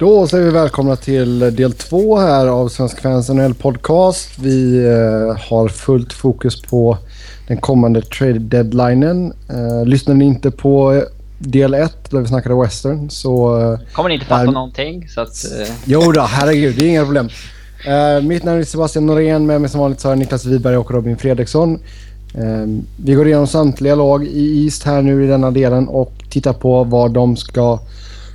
Då säger vi välkomna till del två här av Svensk Fans NHL Podcast. Vi eh, har fullt fokus på den kommande trade deadlinen. Eh, lyssnar ni inte på del ett där vi snackade western så... Eh, Kommer ni inte fatta här... någonting så att... Eh... Jo då, herregud, det är inga problem. Uh, mitt namn är Sebastian Norén, med mig som vanligt så har Niklas Wiberg och Robin Fredriksson. Uh, vi går igenom samtliga lag i East här nu i denna delen och tittar på vad de ska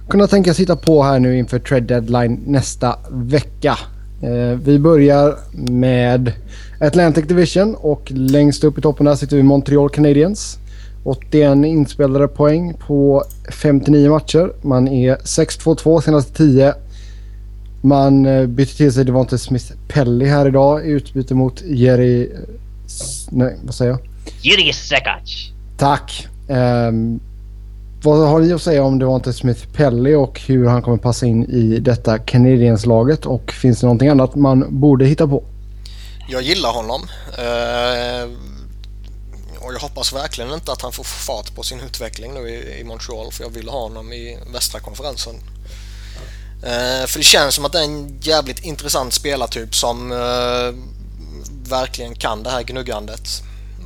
kunna tänkas hitta på här nu inför trade deadline nästa vecka. Uh, vi börjar med Atlantic Division och längst upp i toppen där sitter vi Montreal Canadiens. 81 inspelade poäng på 59 matcher. Man är 6-2-2 senaste 10 man eh, bytte till sig Devonte Smith Pelly här idag i utbyte mot Jerry... Nej, vad säger jag? Jerry Sekac. Tack. Um, vad har ni att säga om Devonte Smith Pelly och hur han kommer passa in i detta Canadiens-laget? Och finns det någonting annat man borde hitta på? Jag gillar honom. Eh, och jag hoppas verkligen inte att han får fart på sin utveckling nu i, i Montreal för jag vill ha honom i västra konferensen Eh, för det känns som att det är en jävligt intressant spelartyp som eh, verkligen kan det här gnuggandet.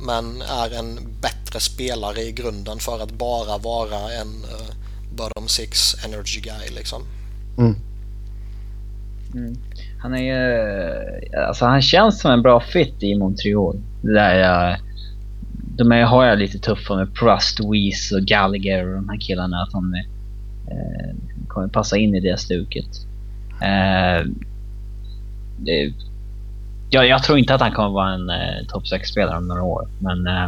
Men är en bättre spelare i grunden för att bara vara en uh, bottom six energy guy liksom. Mm. Mm. Han är alltså han känns som en bra fit i Montreal. Det där jag, de är, har jag lite tuffa med Prust, Weiss och Gallagher och de här killarna. Att är, eh, kommer passa in i det stuket. Eh, det, jag, jag, tror inte att han kommer vara en eh, topp 6-spelare om några år. Men eh,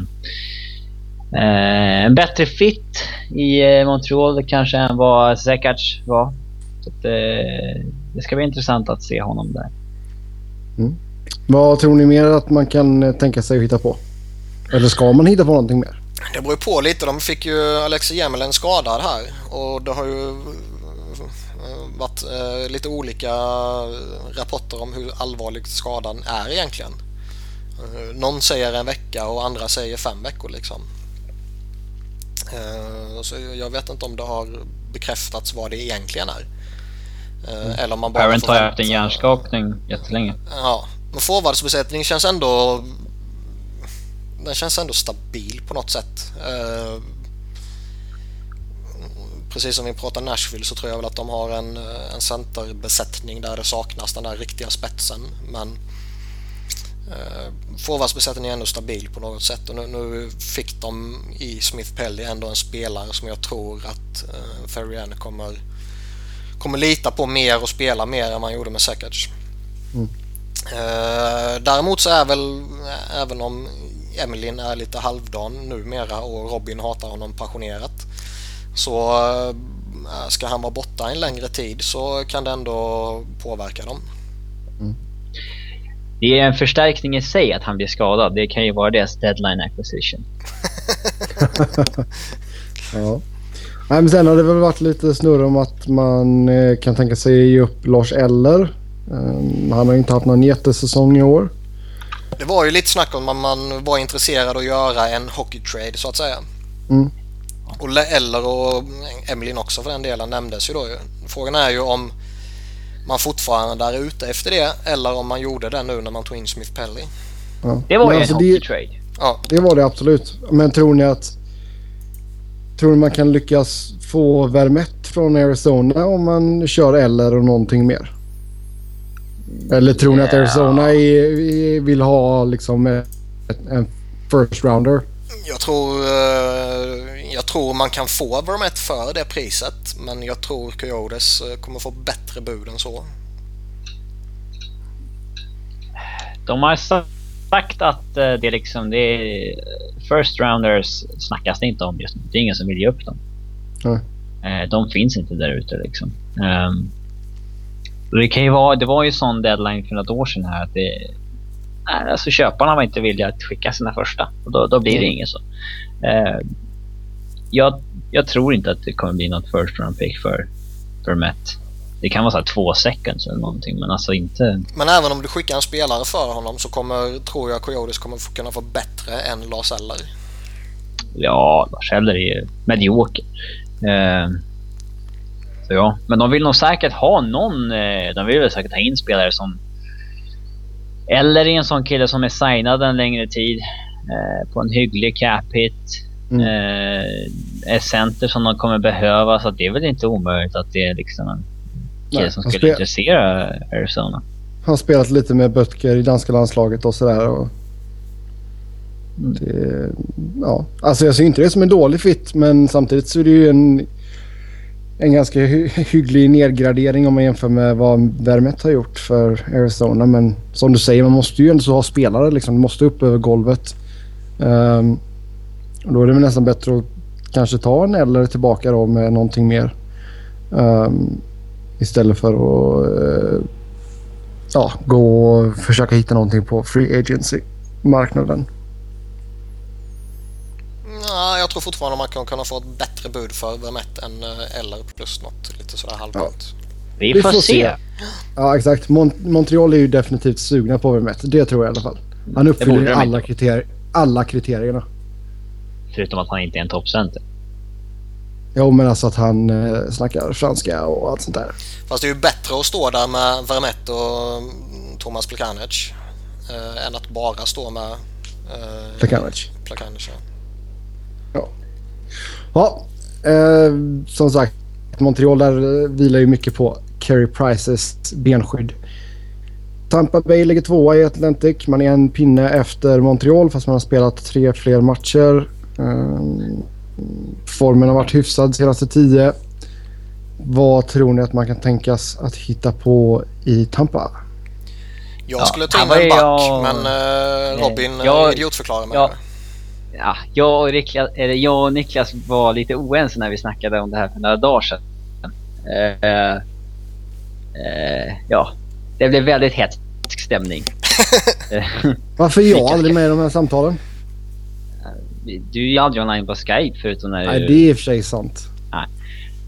eh en bättre fit i eh, Montreal kanske än vad Zekac var. Så att, eh, det ska bli intressant att se honom där. Mm. Vad tror ni mer att man kan tänka sig att hitta på? Eller ska man hitta på någonting mer? Det beror på lite. De fick ju Alexi Jämelen skadad här och det har ju varit eh, lite olika rapporter om hur allvarlig skadan är egentligen. Eh, någon säger en vecka och andra säger fem veckor liksom. Eh, så jag vet inte om det har bekräftats vad det egentligen är. Eh, mm. Eller om man bara Parent har haft en hjärnskakning jättelänge. Ja, men forwardsbesättningen känns ändå den känns ändå stabil på något sätt. Eh, precis som vi pratar Nashville så tror jag väl att de har en, en centerbesättning där det saknas den där riktiga spetsen. Men eh, forwardsbesättningen är ändå stabil på något sätt och nu, nu, fick de i Smith Pelly ändå en spelare som jag tror att eh, Ferrier kommer, kommer lita på mer och spela mer än man gjorde med Sekac. Mm. Eh, däremot så är väl, även om Emilin är lite halvdan numera och Robin hatar honom passionerat så äh, ska han vara borta en längre tid så kan det ändå påverka dem. Mm. Det är en förstärkning i sig att han blir skadad. Det kan ju vara deras deadline acquisition. ja. Nej, men sen har det väl varit lite snurr om att man eh, kan tänka sig ge upp Lars Eller. Um, han har inte haft någon jättesäsong i år. Det var ju lite snack om att man var intresserad att göra en hockey trade så att säga. Mm. Och Eller och Emilin också för den delen nämndes ju då. Frågan är ju om man fortfarande är ute efter det eller om man gjorde det nu när man tog in Smith Pelly. Ja. Det var ju alltså en hockey trade. Ja. Det var det absolut. Men tror ni att... Tror ni man kan lyckas få Vermette från Arizona om man kör Eller och någonting mer? Eller tror ni att Arizona är, vill ha liksom en first rounder? Jag tror, eh, jag tror man kan få Vermette för det priset men jag tror Coyotes eh, kommer få bättre bud än så. De har sagt att eh, det är liksom det är first rounders snackas det inte om just nu. Det är ingen som vill ge upp dem. Mm. De finns inte där ute liksom. Um, det kan ju vara, det var ju sån deadline för något år sedan här att det, alltså köparna var inte villiga att skicka sina första och då, då blir det mm. inget så. Eh, jag, jag, tror inte att det kommer bli något first round pick för, för Met. Det kan vara så två seconds eller någonting men alltså inte... Men även om du skickar en spelare för honom så kommer, tror jag Coyotes kommer kunna få bättre än Lars Eller. Ja, Lars Eller är ju medioker. Eh, Ja, men de vill nog säkert ha någon... Eh, de vill väl säkert ha in spelare som... Eller en sån kille som är signad en längre tid. Eh, på en hygglig cap hit. Mm. Eh, center som de kommer behöva. Så det är väl inte omöjligt att det är liksom en kille som skulle intressera Arizona. Han har spelat lite med Böttger i danska landslaget och sådär. Och mm. det, ja. Alltså jag ser inte det som en dålig fit men samtidigt så är det ju en, en ganska hy hygglig nedgradering om man jämför med vad Vermet har gjort för Arizona. Men som du säger, man måste ju ändå ha spelare liksom. Du måste upp över golvet. Um, då är det väl nästan bättre att kanske ta en eller tillbaka då med någonting mer. Um, istället för att uh, ja, gå och försöka hitta någonting på free agency-marknaden. Ja, jag tror fortfarande man kan kunna få ett bättre bud för Vermette än eh, eller plus något lite sådär halvgott. Ja. Vi, får, får se. se. Ja, exakt. Mont Montreal är ju definitivt sugna på Vermette. Det tror jag i alla fall. Han uppfyller alla, kriterier, alla kriterierna. Förutom att han inte är en toppcenter. Jo, men alltså att han eh, snackar franska och allt sånt där. Fast det är ju bättre att stå där med Vermette och mm, Thomas Plekanic eh, än att bara stå med eh, Plekanic. Plekanic ja. Ja, ja eh, som sagt Montreal där vilar ju mycket på Carey Prices benskydd. Tampa Bay ligger tvåa i Atlantic. Man är en pinne efter Montreal fast man har spelat tre fler matcher. Um, formen har varit hyfsad de senaste tio. Vad tror ni att man kan tänkas att hitta på i Tampa? Jag skulle ta in en back, jag... men uh, Robin jag... idiotförklarar mig. Jag... Ja, jag och, Niklas, eller jag och Niklas var lite oense när vi snackade om det här för några dagar sedan. Uh, uh, ja, det blev väldigt hetsk stämning. Varför är jag aldrig med i de här samtalen? Du är ju aldrig online på Skype förutom när Nej, det är i och för sig sant. Nej.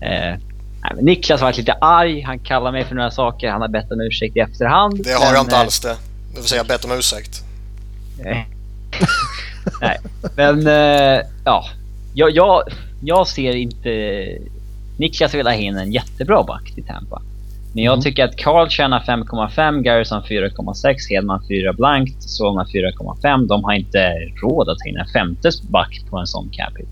Eh, nej, Niklas har varit lite arg. Han kallar mig för några saker. Han har bett om ursäkt i efterhand. Det har men, jag inte alls det. Det vill säga bett om ursäkt. nej, men eh, ja. Jag, jag, jag ser inte... Niklas vill ha in en jättebra back till Tampa. Men jag mm. tycker att Carl tjänar 5,5, Garrison 4,6, Hedman 4 blankt, Solna 4,5. De har inte råd att ta in en femte back på en sån cap hit.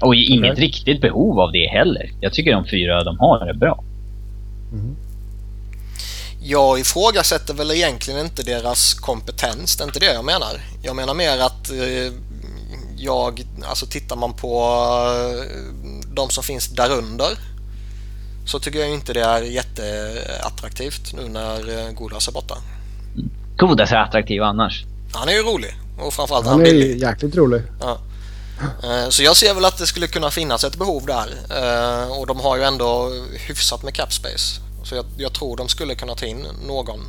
Och okay. inget riktigt behov av det heller. Jag tycker de fyra de har är bra. Mm. Jag ifrågasätter väl egentligen inte deras kompetens, det är inte det jag menar. Jag menar mer att eh, jag, alltså tittar man på eh, de som finns därunder så tycker jag inte det är jätteattraktivt nu när eh, Godas är borta. Godas är attraktiv annars. Han är ju rolig och framförallt han, han är billig. jäkligt rolig. Ja. Eh, så jag ser väl att det skulle kunna finnas ett behov där eh, och de har ju ändå hyfsat med cap space. Så jag, jag tror de skulle kunna ta in någon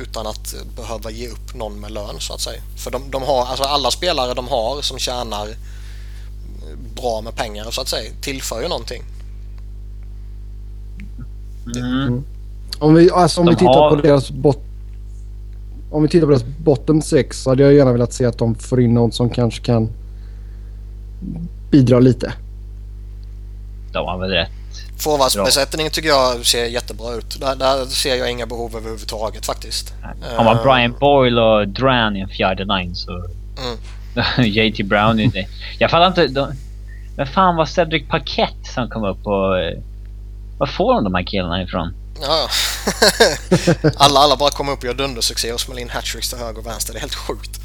utan att behöva ge upp någon med lön så att säga. För de, de har, alltså alla spelare de har som tjänar bra med pengar så att säga tillför ju någonting. Mm. mm. Om vi, alltså, om vi tittar har... på deras bot om vi tittar på deras bottom 6 så hade jag gärna velat se att de får in någon som kanske kan bidra lite. De har väl rätt. Forwardsbesättningen tycker jag ser jättebra ut. Där, där, ser jag inga behov överhuvudtaget faktiskt. Om man uh, Brian Boyle och Dran i en fjärde line så... Mm. JT Brown i det. Jag fattar inte. De, men fan var Cedric Paquette som kom upp och... Eh, var får de de här killarna ifrån? Ja, alla, alla bara kommer upp och gör dundersuccé och smäller in hattricks till höger och vänster. Det är helt sjukt.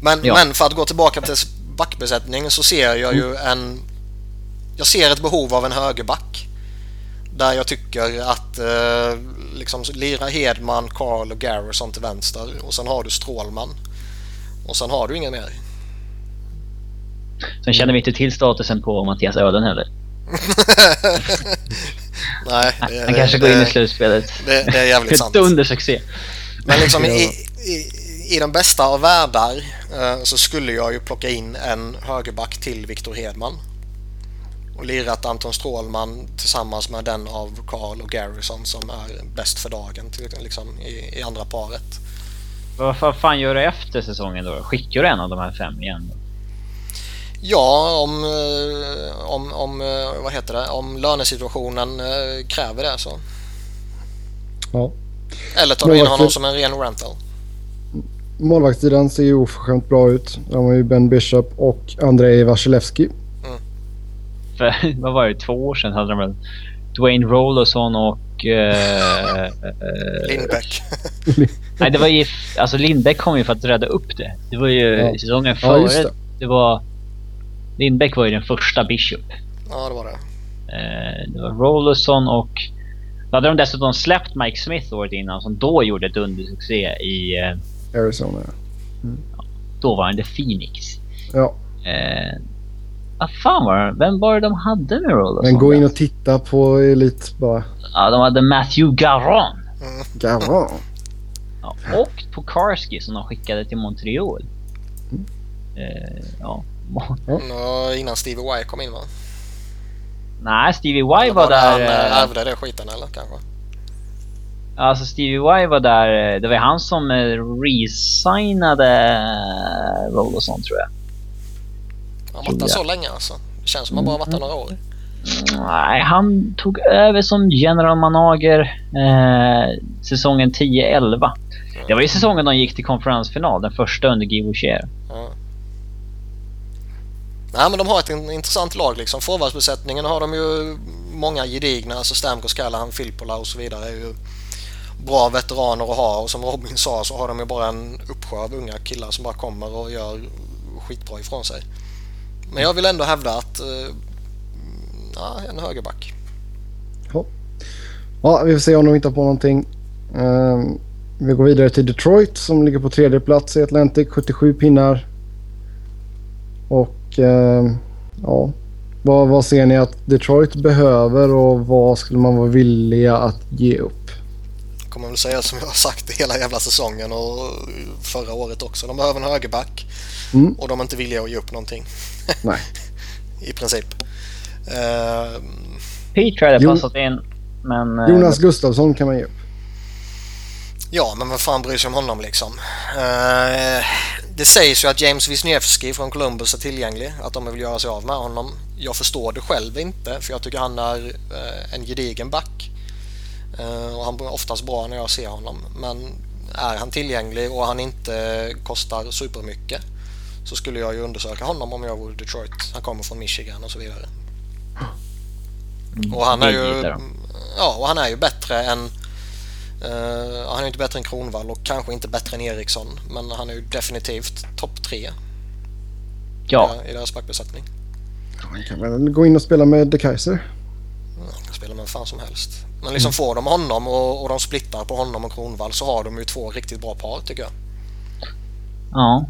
Men, ja. men för att gå tillbaka till backbesättningen så ser jag ju mm. en... Jag ser ett behov av en högerback. Där jag tycker att eh, liksom lira Hedman, Karl och Garrison till vänster och sen har du Strålman. Och sen har du inget mer. Sen känner vi inte till statusen på Mattias Öden heller. Nej, det, Han kanske det, går in i slutspelet. Det, det är jävligt sant. Dundersuccé. Men liksom i, i, i den bästa av världar eh, så skulle jag ju plocka in en högerback till Viktor Hedman. Och lirat Anton Strålman tillsammans med den av Karl och Garrison som är bäst för dagen till, liksom, i, i andra paret. Vad fan gör du efter säsongen då? Skickar du en av de här fem igen? Ja, om, eh, om, om, eh, vad heter det? om lönesituationen eh, kräver det så. Ja. Eller tar du in honom som en ren rental. Målvaktssidan ser ju oförskämt bra ut. De har ju Ben Bishop och Andrei Vasilevski. Mm. För, vad var det, två år sedan hade de väl Dwayne Roloson och... Eh, Lindbäck. Nej, det var ju... Alltså Lindbäck kom ju för att rädda upp det. Det var ju ja. säsongen före. Ja, det. det. var... Lindbäck var ju den första Bishop. Ja, det var det. Eh, det var Roloson och... Då hade de dessutom släppt Mike Smith året innan som då gjorde ett undersuccé i... Eh, Arizona. Mm. Ja, dåvarande Phoenix. Ja. Eh, vad fan var det? Vem var det de hade med Roloson? Men gå in och titta på Elit bara. Ja, de hade Matthew Garon. Mm. Garon? Ja, och Tokarski som de skickade till Montreal. Mm. Eh, ja. Ja. Innan Stevie Y kom in va? Nej, Stevie Y var, var där... Han äh, ärvde det skiten eller kanske? Alltså Stevie Y var där, det var han som resignade Roll och sånt tror jag. Han har varit så länge alltså. Det känns som han bara varit där några år. Nej, han tog över som general manager eh, säsongen 10-11. Det var ju säsongen de gick till konferensfinal, den första under Guy Boucher. Ja. Nej men de har ett intressant lag liksom. Forwardsbesättningen har de ju många gedigna, alltså Stamkos, Callahan, Filippola och så vidare är ju bra veteraner att ha och som Robin sa så har de ju bara en uppsjö av unga killar som bara kommer och gör skitbra ifrån sig. Men jag vill ändå hävda att eh, ja, en högerback. Ja. ja, vi får se om de hittar på någonting. Um, vi går vidare till Detroit som ligger på tredje plats i Atlantic, 77 pinnar. Och um, ja, vad, vad ser ni att Detroit behöver och vad skulle man vara villiga att ge upp? Jag kommer väl säga som jag har sagt hela jävla säsongen och förra året också. De behöver en högerback mm. och de är inte villiga att ge upp någonting. Nej. I princip. Uh, Peter hade passat in, men... Uh, Jonas Gustafsson kan man ge upp. Ja, men vad fan bryr sig om honom liksom? Uh, det sägs ju att James Wisniewski från Columbus är tillgänglig, att de vill göra sig av med honom. Jag förstår det själv inte, för jag tycker han är uh, en gedigen back. Uh, och han är oftast bra när jag ser honom. Men är han tillgänglig och han inte kostar supermycket så skulle jag ju undersöka honom om jag vore Detroit. Han kommer från Michigan och så vidare. Mm. Och han är ju ja, och han är ju bättre än uh, han är inte bättre än Kronvall och kanske inte bättre än Eriksson men han är ju definitivt topp tre ja. i, deras backbesättning. Han kan väl gå in och spela med De Kaiser? Ja, han kan spela med fan som helst. Men liksom mm. får de honom och, och de splittar på honom och Kronvall så har de ju två riktigt bra par tycker jag. Ja,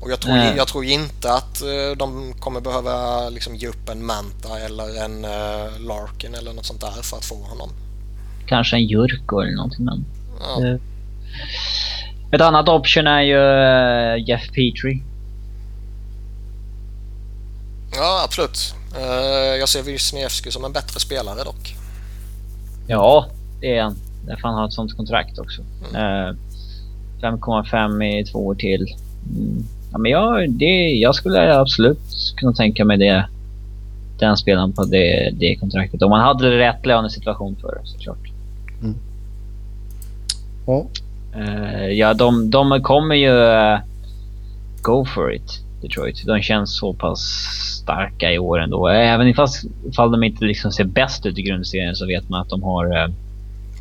och jag tror, mm. jag tror inte att de kommer behöva liksom, ge upp en Manta eller en Larkin eller något sånt där för att få honom. Kanske en Jurko eller någonting men... Ja. Uh, ett annat option är ju Jeff Petrie. Ja, absolut. jag ser Wisniewski som en bättre spelare dock. Ja, det är han. Därför han har ett sånt kontrakt också. Mm. 5,5 i två år till. Mm. Ja, men jag, det, jag skulle absolut kunna tänka mig det. Den spelaren på det, det kontraktet. Om man hade rätt lönesituation för det såklart. Ja. Uh, ja, de, de kommer ju uh, go for it, Detroit. De känns så pass starka i år ändå. Även ifall, ifall de inte liksom ser bäst ut i grundserien så vet man att de har... Uh,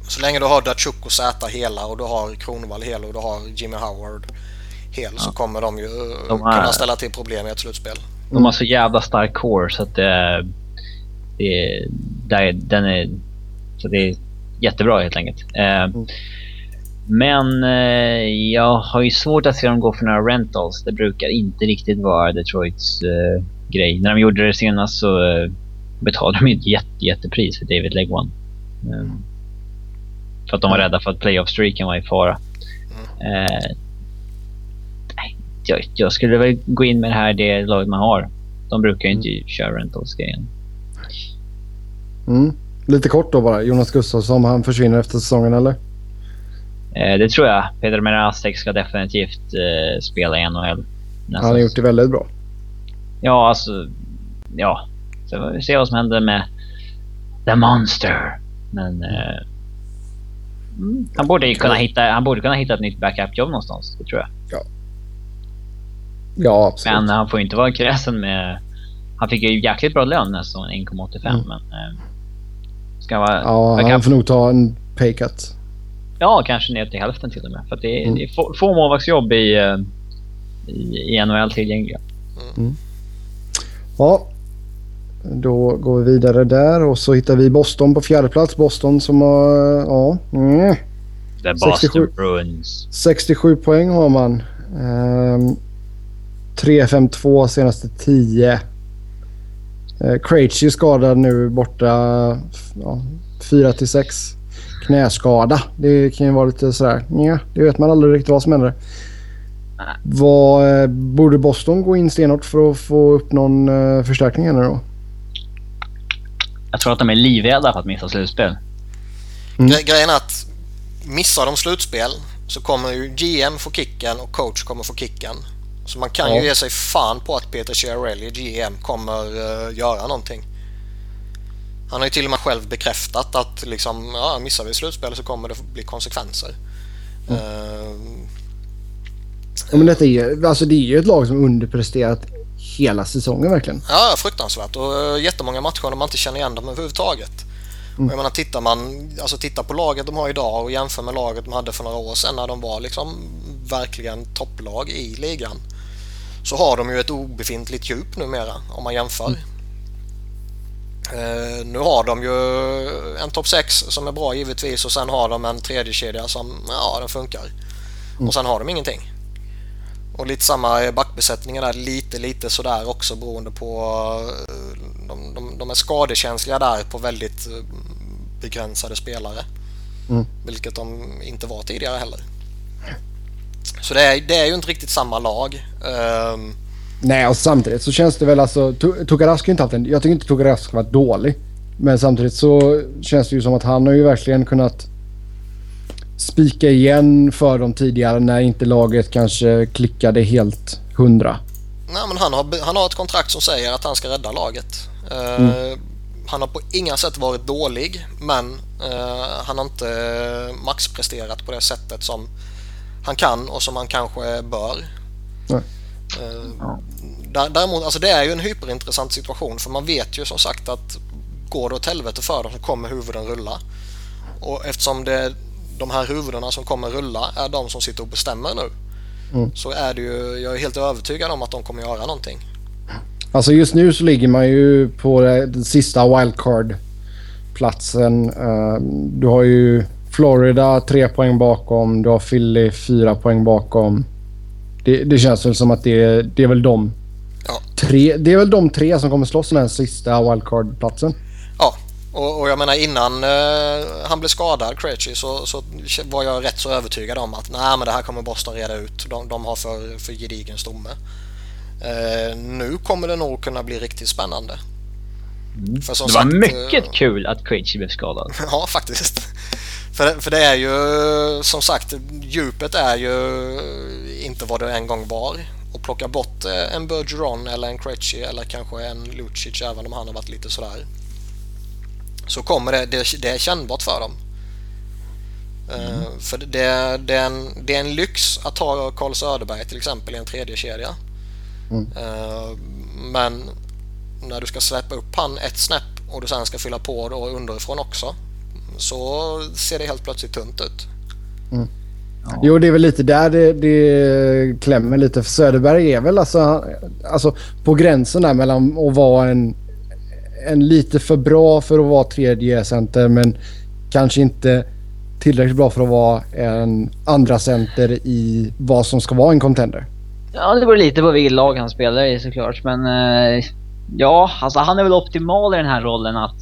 så länge du har Datsjuk och Zäta hela och du har Kronwall hela och du har Jimmy Howard hel ja. så kommer de ju de här, kunna ställa till problem i ett slutspel. De har så jävla stark core så att det, det, det, den är, så det är jättebra helt enkelt. Eh, mm. Men eh, jag har ju svårt att se dem gå för några rentals. Det brukar inte riktigt vara Detroits eh, grej. När de gjorde det senast så eh, betalade de ett jätte, jättepris för David Legwan. Eh, för att de var rädda för att playoff-streaken var i fara. Mm. Eh, jag, jag, skulle väl gå in med det här det laget man har. De brukar ju inte mm. köra rentals-grejen. Mm. Lite kort då bara. Jonas Gustafsson, han försvinner efter säsongen eller? Eh, det tror jag. Peter Merastek ska definitivt eh, spela i NHL. Han har gjort det väldigt bra. Ja, alltså... Ja. Så vi se vad som händer med The Monster. Men... Eh, mm, han, borde kunna hitta, han borde kunna hitta ett nytt backup-jobb någonstans. Det tror jag. Ja. Ja, absolut. Men han får inte vara kräsen med... Han fick ju jäkligt bra lön nästan, 1,85 mm. men... Eh, ska vara... Ja, han får nog ta en paycut. Ja, kanske ner till hälften till och med. För det är, mm. det är få, få målvaktsjobb i, eh, i, i NHL tillgängliga. Mm. Ja, då går vi vidare där och så hittar vi Boston på fjärde plats. Boston som har... Ja. Mm. The Boston 67, Bruins. 67 poäng har man. Um, 3-5-2 senaste 10. Uh, Krejci skadad nu borta ja, 4 6 knäskada. Det kan ju vara lite sådär, ja, det vet man aldrig riktigt vad som händer. Vad, eh, borde Boston gå in stenhårt för att få upp någon uh, förstärkning här nu då? Jag tror att de är livrädda för att missa slutspel. Mm. Gre grejen är att missar de slutspel så kommer ju GM få kicken och coach kommer få kicken. Så man kan ja. ju ge sig fan på att Peter Chiarelli, GM, kommer uh, göra någonting. Han har ju till och med själv bekräftat att liksom, ja, missar vi slutspel så kommer det bli konsekvenser. Mm. Uh, ja, men detta är, alltså det är ju ett lag som underpresterat hela säsongen verkligen. Ja, fruktansvärt. Och uh, jättemånga matcher där man inte känner igen dem överhuvudtaget. Mm. Och jag menar, tittar man alltså tittar på laget de har idag och jämför med laget de hade för några år sedan när de var liksom verkligen topplag i ligan. Så har de ju ett obefintligt djup numera om man jämför. Mm. Uh, nu har de ju en topp 6 som är bra givetvis och sen har de en tredje kedja som ja, den funkar. Mm. Och sen har de ingenting. Och lite samma backbesättningen där, lite lite sådär också beroende på... Uh, de, de, de, är skadekänsliga där på väldigt uh, begränsade spelare. Mm. Vilket de inte var tidigare heller. Så det är, det är ju inte riktigt samma lag. Um, Nej, och samtidigt så känns det väl alltså... Tukarask inte haft en... Jag tycker inte Tukarask har varit dålig. Men samtidigt så känns det ju som att han har ju verkligen kunnat spika igen för dem tidigare när inte laget kanske klickade helt hundra. Nej, men han har, han har ett kontrakt som säger att han ska rädda laget. Uh, mm. Han har på inga sätt varit dålig, men uh, han har inte maxpresterat på det sättet som han kan och som han kanske bör. Nej. Uh, Däremot, alltså det är ju en hyperintressant situation för man vet ju som sagt att går det åt helvete för dem så kommer huvuden rulla. Och eftersom det de här huvudena som kommer rulla är de som sitter och bestämmer nu. Mm. Så är det ju, jag är helt övertygad om att de kommer göra någonting. Alltså just nu så ligger man ju på den sista wildcard-platsen. Eh, du har ju Florida tre poäng bakom. Du har Philly fyra poäng bakom. Det, det känns väl som att det, det är väl de Ja. Tre, det är väl de tre som kommer slåss om den sista wildcard-platsen. Ja, och, och, jag menar innan uh, han blev skadad, Krejci, så, så var jag rätt så övertygad om att nej, men det här kommer Boston reda ut. De, de har för, för gedigen stomme. Uh, nu kommer det nog kunna bli riktigt spännande. Mm. För som det var sagt, mycket uh, kul att Krejci blev skadad. ja, faktiskt. För, för det är ju som sagt, djupet är ju inte vad det en gång var och plocka bort eh, en Bergeron eller en Krejci eller kanske en Lucic även om han har varit lite sådär. Så kommer det, det, det är kännbart för dem. Eh, mm. För det, det, är en, det är en lyx att ta Carl Söderberg till exempel i en tredje kedja. Mm. Uh, men när du ska släppa upp han ett snäpp och du sen ska fylla på då underifrån också så ser det helt plötsligt tunt ut. Mm. Ja. Jo, det är väl lite där det, det klämmer lite. För Söderberg är väl alltså, alltså på gränsen där mellan att vara en, en lite för bra för att vara tredje center men kanske inte tillräckligt bra för att vara en andra center i vad som ska vara en contender. Ja, det beror lite på vilket lag han spelar i såklart. Men uh, ja, alltså han är väl optimal i den här rollen att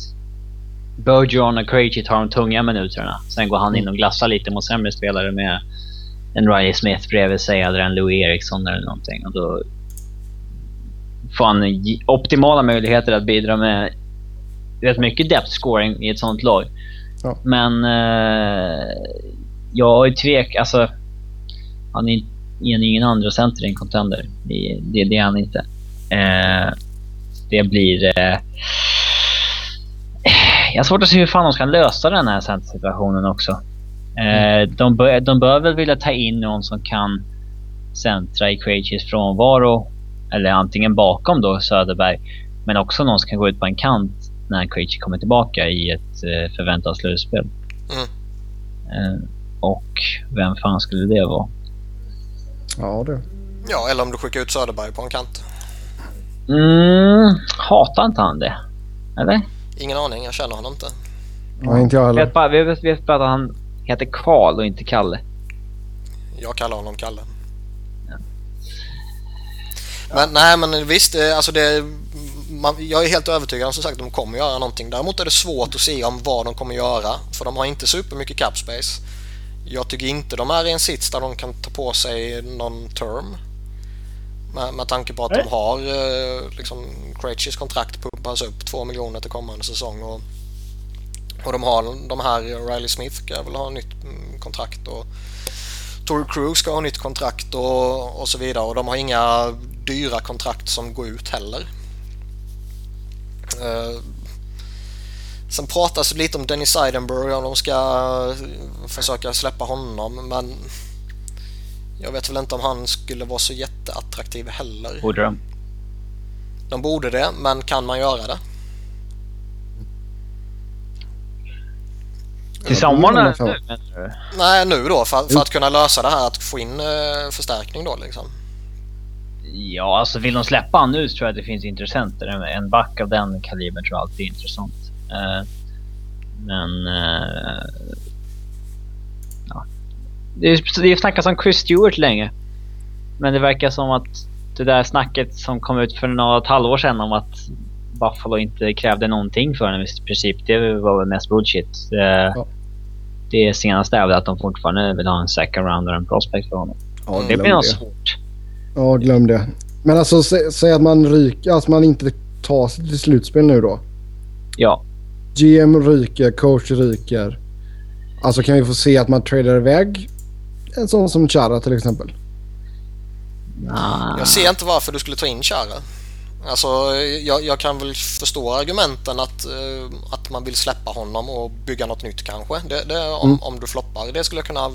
Bergeron och Krejci tar de tunga minuterna. Sen går han in och glassar lite mot sämre spelare med en Ryan Smith bredvid sig eller en Louis Eriksson eller någonting. Och då får han optimala möjligheter att bidra med rätt mycket depth scoring i ett sånt lag. Ja. Men eh, jag är tvek... Alltså, han är, är ingen andra center en contender. Det, det, det är han inte. Eh, det blir... Eh, jag har svårt att se hur fan de ska lösa den här situationen också. Eh, de, bör, de bör väl vilja ta in någon som kan centra i Krejcis frånvaro. Eller antingen bakom då Söderberg. Men också någon som kan gå ut på en kant när Krejci kommer tillbaka i ett eh, förväntat slutspel. Mm. Eh, och vem fan skulle det vara? Ja du. Ja, eller om du skickar ut Söderberg på en kant. Mm, hatar inte han det? Eller? Ingen aning, jag känner honom inte. Ja, inte jag heller. Jag vet bara, vi vet, vet bara att han heter Karl och inte Kalle. Jag kallar honom Kalle. Ja. Men nej, men visst, alltså det... Man, jag är helt övertygad om som sagt att de kommer göra någonting. Däremot är det svårt att se om vad de kommer göra. För de har inte supermycket cap space. Jag tycker inte de är i en sits där de kan ta på sig någon term. Med, med tanke på att Nej. de har eh, liksom Krejcis kontrakt pumpas upp 2 miljoner till kommande säsong. Och, och de har de här, Riley Smith ska väl ha nytt mm, kontrakt och Tory Crew ska ha nytt kontrakt och, och så vidare. Och de har inga dyra kontrakt som går ut heller. Uh, sen pratas det lite om Dennis Seidenberg om de ska försöka släppa honom men jag vet väl inte om han skulle vara så jätteattraktiv heller. Borde de? De borde det, men kan man göra det? Till sommaren? Nej, nu då för, för, att kunna lösa det här att få in uh, förstärkning då liksom. Ja, alltså vill de släppa han nu så tror jag att det finns intressenter. En, en back av den kalibern tror jag alltid är intressant. Uh, men uh, det, det snackas om Chris Stewart länge. Men det verkar som att det där snacket som kom ut för något halvår sedan om att Buffalo inte krävde någonting för honom i princip, det var väl mest bullshit. Det, ja. det senaste är väl att de fortfarande vill ha en second round och en prospect för honom. Ja, det blir nog svårt. Ja, glöm det. Men alltså sä, säg att man ryker, alltså man inte tar sig till slutspel nu då. Ja. GM ryker, coach ryker. Alltså kan vi få se att man tradar iväg en sån som Chara till exempel. Jag ser inte varför du skulle ta in Chara. Alltså, jag, jag, kan väl förstå argumenten att, uh, att man vill släppa honom och bygga något nytt kanske. Det, det, om, mm. om du floppar. Det skulle jag kunna...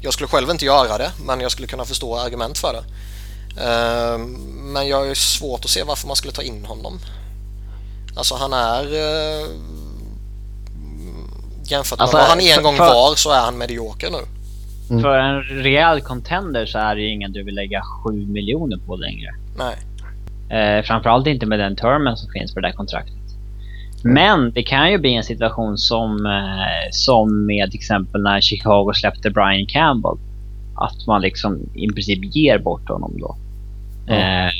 Jag skulle själv inte göra det, men jag skulle kunna förstå argument för det. Uh, men jag är svårt att se varför man skulle ta in honom. Alltså han är... Uh, jämfört med alltså, vad han en gång för... var så är han medioker nu. Mm. För en rejäl contender så är det ju ingen du vill lägga 7 miljoner på längre. Nej. Eh, framförallt inte med den termen som finns för det här kontraktet. Mm. Men det kan ju bli en situation som, eh, som med till exempel när Chicago släppte Brian Campbell. Att man liksom i princip ger bort honom då. Mm. Eh,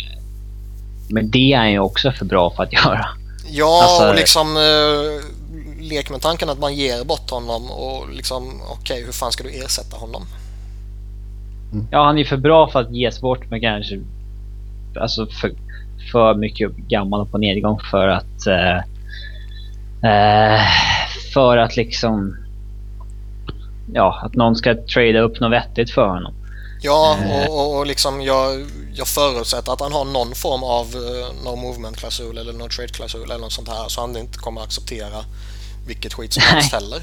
men det är ju också för bra för att göra. Ja, alltså, och liksom eh, lek med tanken att man ger bort honom och liksom okej, okay, hur fan ska du ersätta honom? Mm. Ja, han är för bra för att ges bort men kanske alltså för, för mycket gammal och på nedgång för att eh, eh, för att liksom ja, att någon ska trada upp något vettigt för honom. Ja, eh. och, och liksom jag, jag förutsätter att han har någon form av uh, no movement-klausul eller no trade-klausul eller något sånt här så han inte kommer acceptera vilket skit som helst heller.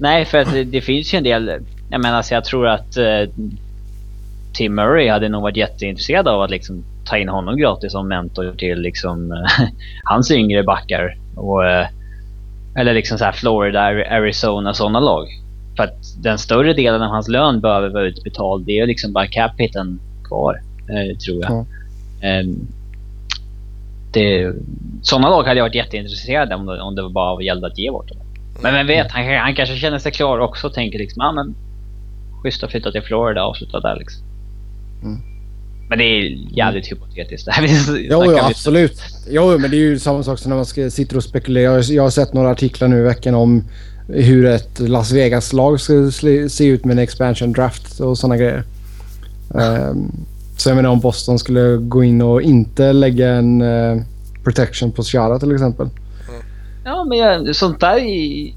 Nej, för att det, det, finns ju en del... Jag menar, alltså, jag tror att uh, Tim Murray hade nog varit jätteintresserad av att liksom ta in honom gratis som mentor till liksom uh, hans yngre backar. Och, uh, eller liksom så här Florida, Arizona, sådana lag. För att den större delen av hans lön behöver vara utbetald. Det är liksom bara capiten kvar, tror jag. Mm det, sådana lag hade jag varit jätteintresserad om det, om det bara gällde att ge bort dem. Men vem vet, han, han kanske känner sig klar också och tänker liksom, ja ah, men schysst att flytta till Florida och avsluta där liksom. Mm. Men det är jävligt mm. hypotetiskt. jo, ja, absolut. Jo, men det är ju samma sak som när man ska, sitter och spekulerar. Jag har sett några artiklar nu i veckan om hur ett Las Vegas-lag ska se ut med en expansion draft och sådana grejer. Um, så jag menar om Boston skulle gå in och inte lägga en uh, protection på Ciara till exempel. Mm. Ja, men jag, sånt där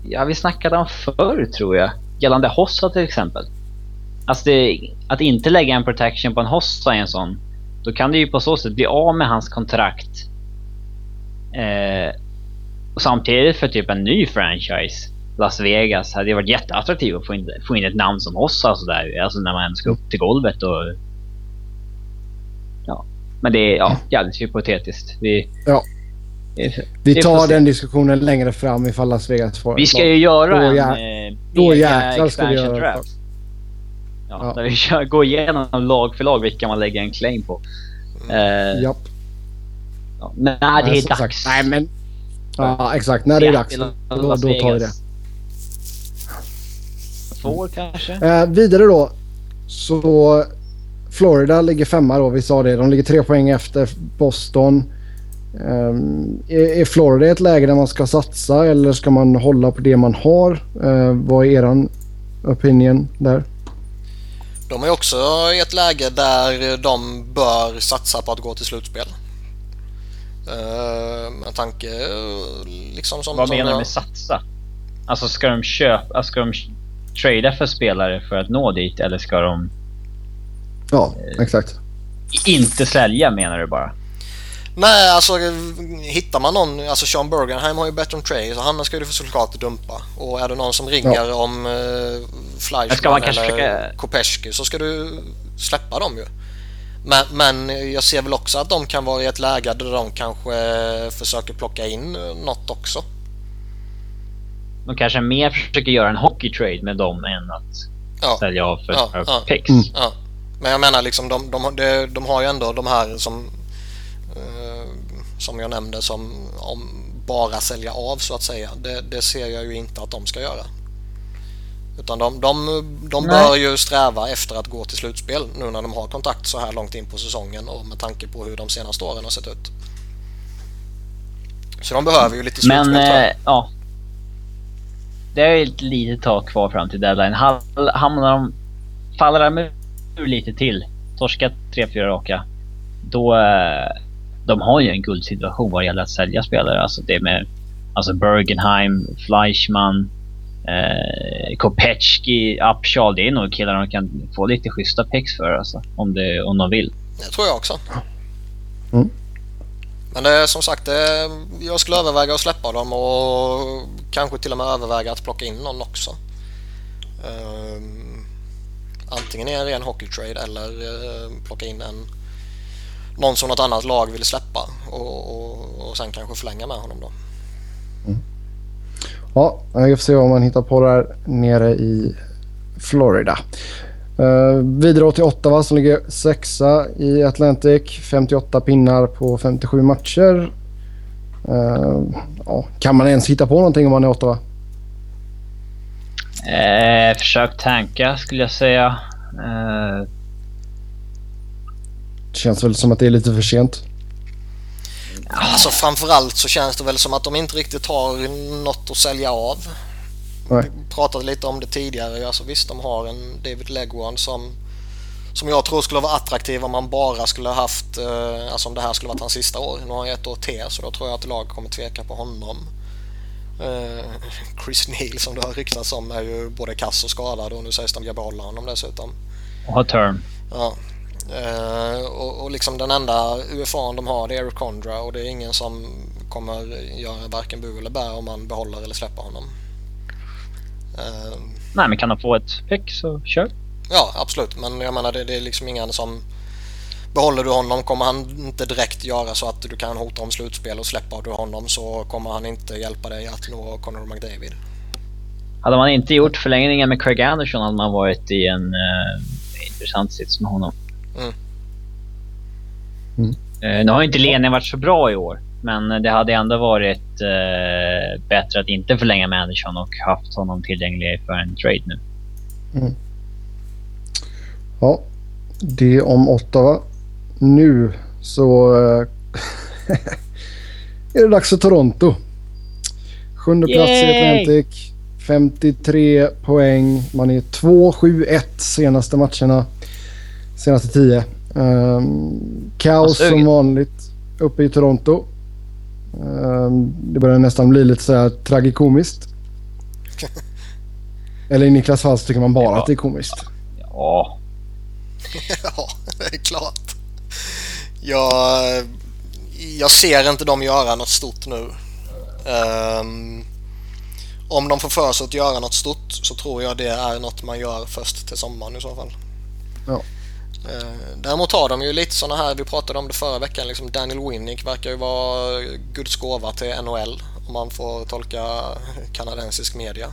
ja, vi snackade om förr tror jag. Gällande Hossa till exempel. Alltså det, att inte lägga en protection på en Hossa i en sån Då kan du ju på så sätt bli av med hans kontrakt. Eh, och samtidigt för typ en ny franchise. Las Vegas hade ju varit jätteattraktivt att få in, få in ett namn som Hossa Alltså, där, alltså när man ska upp till golvet och... Men det är ja, jävligt hypotetiskt. Vi, ja. Vi tar den diskussionen längre fram ifall Las Vegas får Vi ska ju göra då en... Eh, då jäklar ska vi göra draft. Ja, ja. Där vi kör, går igenom lag för lag vilka man lägger en claim på. Mm. Japp. Ja, när det är dags. Sagt, nej men... Ja exakt, när det är dags. Då, då tar vi det. Två år kanske? Eh, vidare då. Så Florida ligger femma då, vi sa det. De ligger tre poäng efter Boston. Um, är, är Florida ett läge där man ska satsa eller ska man hålla på det man har? Uh, vad är eran opinion där? De är också i ett läge där de bör satsa på att gå till slutspel. Uh, med tanke liksom som... Vad menar du med satsa? Alltså ska de köpa, ska de trada för spelare för att nå dit eller ska de... Ja, exakt. Inte sälja menar du bara? Nej, alltså hittar man någon, alltså Sean Bergenheim har ju bett om trade så han ska du såklart dumpa. Och är det någon som ringer ja. om uh, Fleischmann eller försöka... Kopeschky så ska du släppa dem ju. Men, men jag ser väl också att de kan vara i ett läge där de kanske försöker plocka in något också. De kanske mer försöker göra en hockey-trade med dem än att ja. sälja av för ja, ja. picks. Mm. Ja. Men jag menar liksom de, de, de, de har ju ändå de här som som jag nämnde som om bara sälja av så att säga. Det, det ser jag ju inte att de ska göra. Utan de, de, de bör ju sträva efter att gå till slutspel nu när de har kontakt så här långt in på säsongen och med tanke på hur de senaste åren har sett ut. Så de behöver ju lite slutspel Men, eh, ja. Det är ett litet tag kvar fram till deadline. Hamnar de... Faller de ur lite till, torskat 3-4 raka, då... Eh, de har ju en guldsituation vad gäller att sälja spelare. Alltså det med alltså Bergenheim, Fleischmann, eh, Kopechki, Upshall. Det är nog killar de kan få lite schyssta picks för alltså, om, det, om de vill. Det tror jag också. Mm. Men det som sagt, det, jag skulle överväga att släppa dem och kanske till och med överväga att plocka in någon också. Um, antingen i en ren hockeytrade eller eh, plocka in en någon som något annat lag vill släppa och, och, och sen kanske förlänga med honom då. Mm. Ja, vi får se vad man hittar på där nere i Florida. Eh, uh, vidare till Ottawa som ligger sexa i Atlantic. 58 pinnar på 57 matcher. Uh, ja, kan man ens hitta på någonting om man är Ottawa? Eh, försök tanka skulle jag säga. Eh, Känns väl som att det är lite för sent. Alltså framförallt så känns det väl som att de inte riktigt har något att sälja av. Nej. Vi pratade lite om det tidigare. Alltså visst, de har en David Legwan som, som jag tror skulle vara attraktiv om man bara skulle haft, eh, alltså om det här skulle varit hans sista år. Nu har han ett år till så då tror jag att lag kommer tveka på honom. Eh, Chris Neal som det har ryktats om är ju både kass och skadad och nu sägs de behålla honom dessutom. Och har term. Ja, Uh, och, och, liksom den enda UFA de har det är Eric Condra och det är ingen som kommer göra varken bu eller bä om man behåller eller släpper honom. Uh, Nej men kan de få ett pick så kör. Ja absolut men jag menar det, det, är liksom ingen som Behåller du honom kommer han inte direkt göra så att du kan hota om slutspel och släpper du honom så kommer han inte hjälpa dig att nå Connor McDavid. Hade man inte gjort förlängningen med Craig Anderson hade man varit i en uh, intressant sits med honom. Mm. Mm. nu har inte Lenin varit så bra i år, men det hade ändå varit eh, bättre att inte förlänga med Andersson och haft honom tillgänglig för en trade nu. Mm. Ja, det om Ottawa. Nu så eh, är det dags för Toronto. Sjunde plats i Atlantic. 53 poäng. Man är 2-7-1 senaste matcherna senaste tio. Um, kaos som vanligt uppe i Toronto. Um, det börjar nästan bli lite sådär tragikomiskt. Eller i Niklas Falls tycker man bara att det är komiskt. Ja. ja, det är klart. Jag, jag ser inte dem göra något stort nu. Um, om de får för sig att göra något stort så tror jag det är något man gör först till sommaren i så fall. Ja. Uh, däremot har de ju lite sådana här, vi pratade om det förra veckan, liksom Daniel Winnick verkar ju vara Guds gåva till NHL om man får tolka kanadensisk media.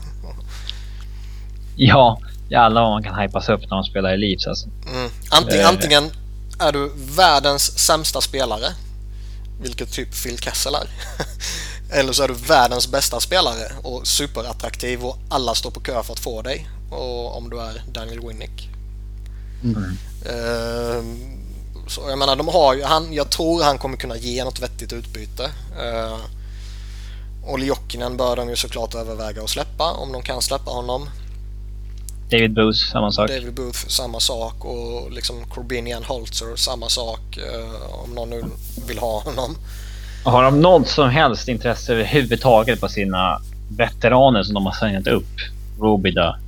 Ja, jävlar vad man kan hypas upp när man spelar i Leafs alltså. Mm. Antingen, antingen är du världens sämsta spelare, vilket typ Phil Kessel är. Eller så är du världens bästa spelare och superattraktiv och alla står på kö för att få dig. Och om du är Daniel Winnick. Mm. Uh, så jag menar, de har ju, han, jag tror han kommer kunna ge något vettigt utbyte. Uh, Olli Jokinen bör de ju såklart överväga att släppa om de kan släppa honom. David Booth, samma sak. David Booth, samma sak och liksom Corbinian Holzer, samma sak uh, om någon nu vill ha honom. Har de något som helst intresse överhuvudtaget på sina veteraner som de har signat upp? Robida,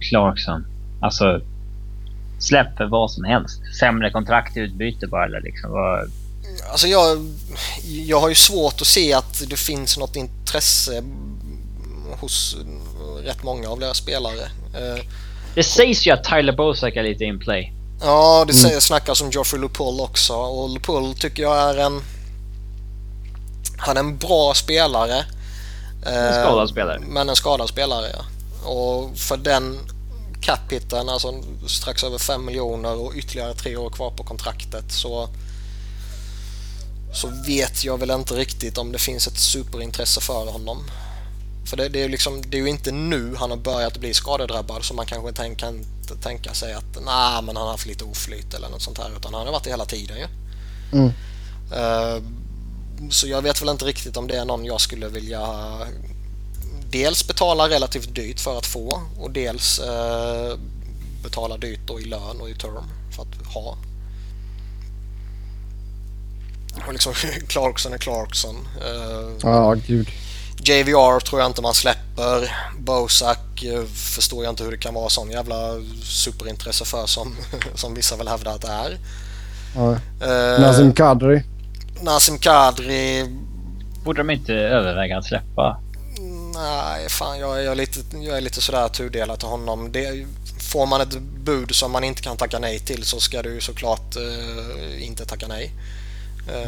Clarkson. Alltså, släpp vad som helst. Sämre kontrakt i utbyte bara eller liksom. Vad... Alltså jag, jag har ju svårt att se att det finns något intresse hos rätt många av deras spelare. Eh, det sägs ju att Tyler Bosak är lite in play. Ja, det mm. snackas om Geoffrey LuPull också och LuPull tycker jag är en han är en bra spelare. En skadad spelare. Men en skadad spelare ja. Och för den capiten, alltså strax över 5 miljoner och ytterligare tre år kvar på kontraktet så så vet jag väl inte riktigt om det finns ett superintresse för honom. För det, det är liksom, det är ju inte nu han har börjat bli skadedrabbad så man kanske tänk, kan tänka sig att nej men han har haft lite oflyt eller något sånt här utan han har varit det hela tiden ju. Mm. Uh, så jag vet väl inte riktigt om det är någon jag skulle vilja dels betala relativt dyrt för att få och dels uh, betala dyrt då i lön och i term för att ha. Och liksom Clarkson är Clarkson. Uh, ja, gud. JVR tror jag inte man släpper. Bosak eh, förstår jag inte hur det kan vara sån jävla superintresse för som, som vissa väl hävdar att det är. Ja. Uh, Nazim Kadri. Nazim Kadri. Borde de inte överväga att släppa? Nej, fan jag, jag, är, lite, jag är lite sådär tudelad till honom. Det, får man ett bud som man inte kan tacka nej till så ska du såklart uh, inte tacka nej.